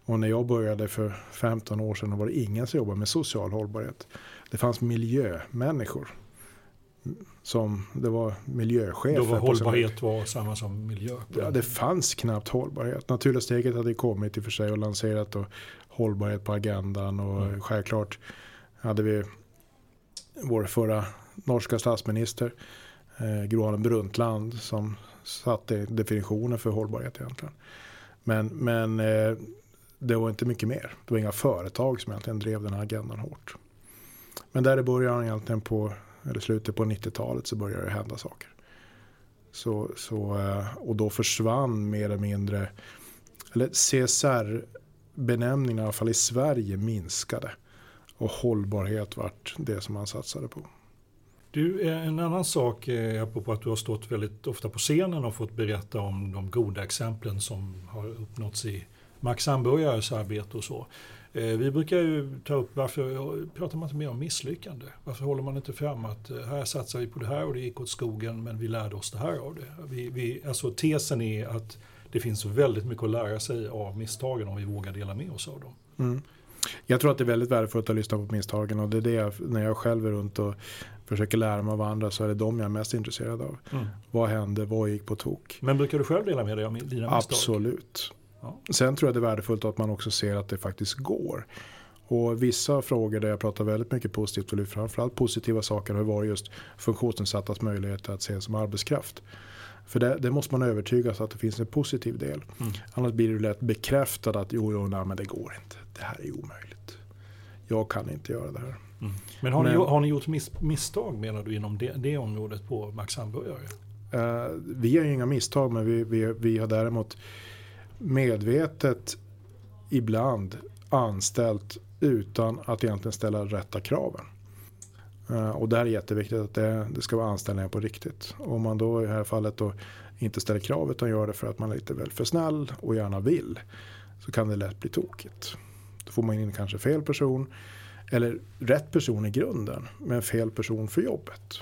Och när jag började för 15 år sedan var det ingen som jobbade med social hållbarhet. Det fanns miljömänniskor. Som det var miljöchefer. Då var hållbarhet var samma som miljö. Ja, det fanns knappt hållbarhet. Naturliga steget hade kommit i och för sig och lanserat och hållbarhet på agendan. Och Mm. självklart hade vi vår förra norska statsminister eh, Gro Harlem Brundtland som satte definitionen för hållbarhet egentligen. Men, men eh, det var inte mycket mer. Det var inga företag som egentligen drev den här agendan hårt. Men där i början egentligen på, eller slutet på 90-talet så började det hända saker. Så, så, eh, och då försvann mer eller mindre, eller CSR-benämningen i alla fall i Sverige minskade. Och hållbarhet vart det som man satsade på. Du, eh, en annan sak, eh, apropå att du har stått väldigt ofta på scenen och fått berätta om de goda exemplen som har uppnåtts i Max Hamburgares arbete och så. Eh, Vi brukar ju ta upp varför pratar man inte mer om misslyckande? Varför håller man inte fram att här satsar vi på det här och det gick åt skogen men vi lärde oss det här av det. Vi, vi, alltså tesen är att det finns väldigt mycket att lära sig av misstagen om vi vågar dela med oss av dem. Mm. Jag tror att det är väldigt värdefullt att lyssna på misstagen och det är det jag, när jag själv är runt och försöker lära mig av andra så är det de jag är mest intresserad av. Mm. Vad hände? Vad gick på tok? Men brukar du själv dela med dig av dina misstag? Absolut. Ja. Sen tror jag det är värdefullt att man också ser att det faktiskt går. Och vissa frågor där jag pratar väldigt mycket positivt och lyfter framförallt positiva saker har varit just funktionsnedsattas möjligheter att ses som arbetskraft. För det, det måste man övertygas att det finns en positiv del. Mm. Annars blir det lätt bekräftat att jo, jo, nej, men det går inte. Det här är omöjligt. Jag kan inte göra det här. Mm. Men har, Ni, Men- har ni gjort miss, misstag menar du inom det, det området på Max Hamburgare? Eh, vi gör ju inga misstag men vi, vi, vi har däremot medvetet ibland anställt utan att egentligen ställa rätta kraven. Eh, och det här är jätteviktigt att det, det ska vara anställningar på riktigt. Om man då i det här fallet då inte ställer krav utan gör det för att man är lite väl för snäll och gärna vill så kan det lätt bli tokigt. Då får man in kanske fel person eller rätt person i grunden men fel person för jobbet.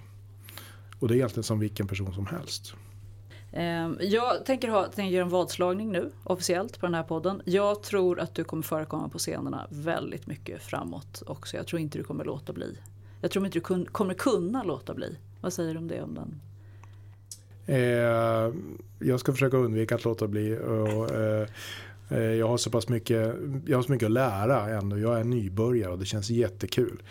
Och det är egentligen som vilken person som helst. Ehm, Jag tänker, ha, tänker göra en vadslagning nu officiellt på den här podden. Jag tror att du kommer förekomma på scenerna väldigt mycket framåt också. Jag tror inte du kommer låta bli. Jag tror inte du kun, kommer kunna låta bli. Vad säger du om det? Om den? Eh, jag ska försöka undvika att låta bli. Och, eh, eh, Eh, jag har så pass mycket, jag har så mycket att lära ändå. Jag är nybörjare och det känns jättekul.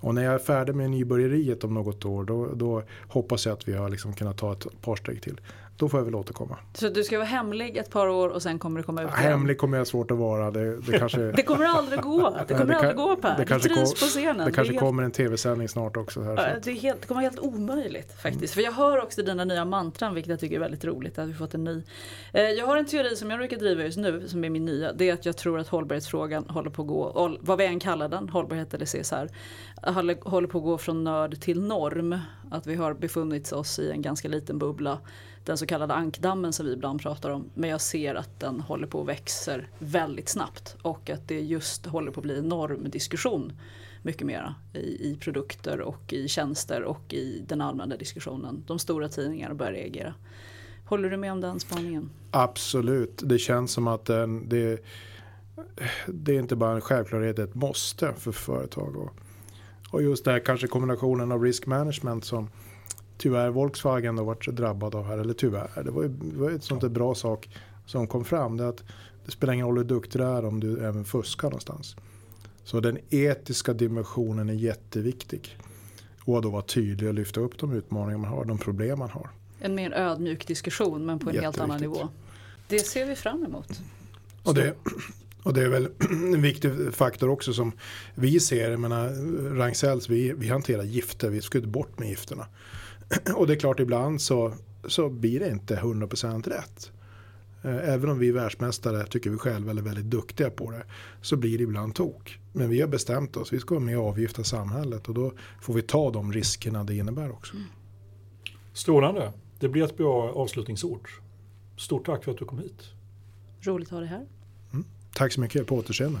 Och när jag är färdig med nybörjeriet om något år då, då hoppas jag att vi har liksom kunnat ta ett par steg till då får jag väl återkomma. Så du ska vara hemlig ett par år och sen kommer det komma ut igen? Hemlig kommer jag svårt att vara. Det, det, kanske... det kommer aldrig gå. Det kommer det aldrig gå Per. Det kanske du trivs på scenen. Det kanske det kommer en tv-sändning snart också. Här, det, är helt, det kommer vara helt omöjligt faktiskt. Mm. För jag hör också dina nya mantran vilket jag tycker är väldigt roligt att vi fått en ny. Eh, jag har en teori som jag brukar driva just nu som är min nya. Det är att jag tror att hållbarhetsfrågan håller på att gå, vad vi än kallar den, hållbarhet eller CSR, håller på att gå från nörd till norm. Att vi har befunnit oss i en ganska liten bubbla den så kallade ankdammen som vi ibland pratar om. Men jag ser att den håller på att växer väldigt snabbt och att det just håller på att bli en normdiskussion mycket mera i, i produkter och i tjänster och i den allmänna diskussionen. De stora tidningarna börjar reagera. Håller du med om den spaningen? Absolut, det känns som att den, det, det är inte bara en självklarhet, det är ett måste för företag. Och, och just det här kanske kombinationen av risk management som tyvärr Volkswagen har varit drabbad av här. Eller tyvärr, det var ju det var ett sånt där bra sak som kom fram. Det, att det spelar ingen roll hur duktig du är om du även fuskar någonstans. Så den etiska dimensionen är jätteviktig. Och att då vara tydlig och lyfta upp de utmaningar man har, de problem man har. En mer ödmjuk diskussion men på en helt annan nivå. Det ser vi fram emot. Och det, och det är väl en viktig faktor också som vi ser. Jag menar, Ragn-Sells, vi, vi hanterar gifter, vi ska inte bort med gifterna. Och det är klart ibland så, så blir det inte 100% rätt. Eh, även om vi är världsmästare, tycker vi själva, är väldigt duktiga på det. Så blir det ibland tok. Men vi har bestämt oss, vi ska vara med och avgifta samhället. Och då får vi ta de riskerna det innebär också. Mm. Strålande. Det blir ett bra avslutningsord. Stort tack för att du kom hit. Roligt att ha dig här. Mm. Tack så mycket, på återseende.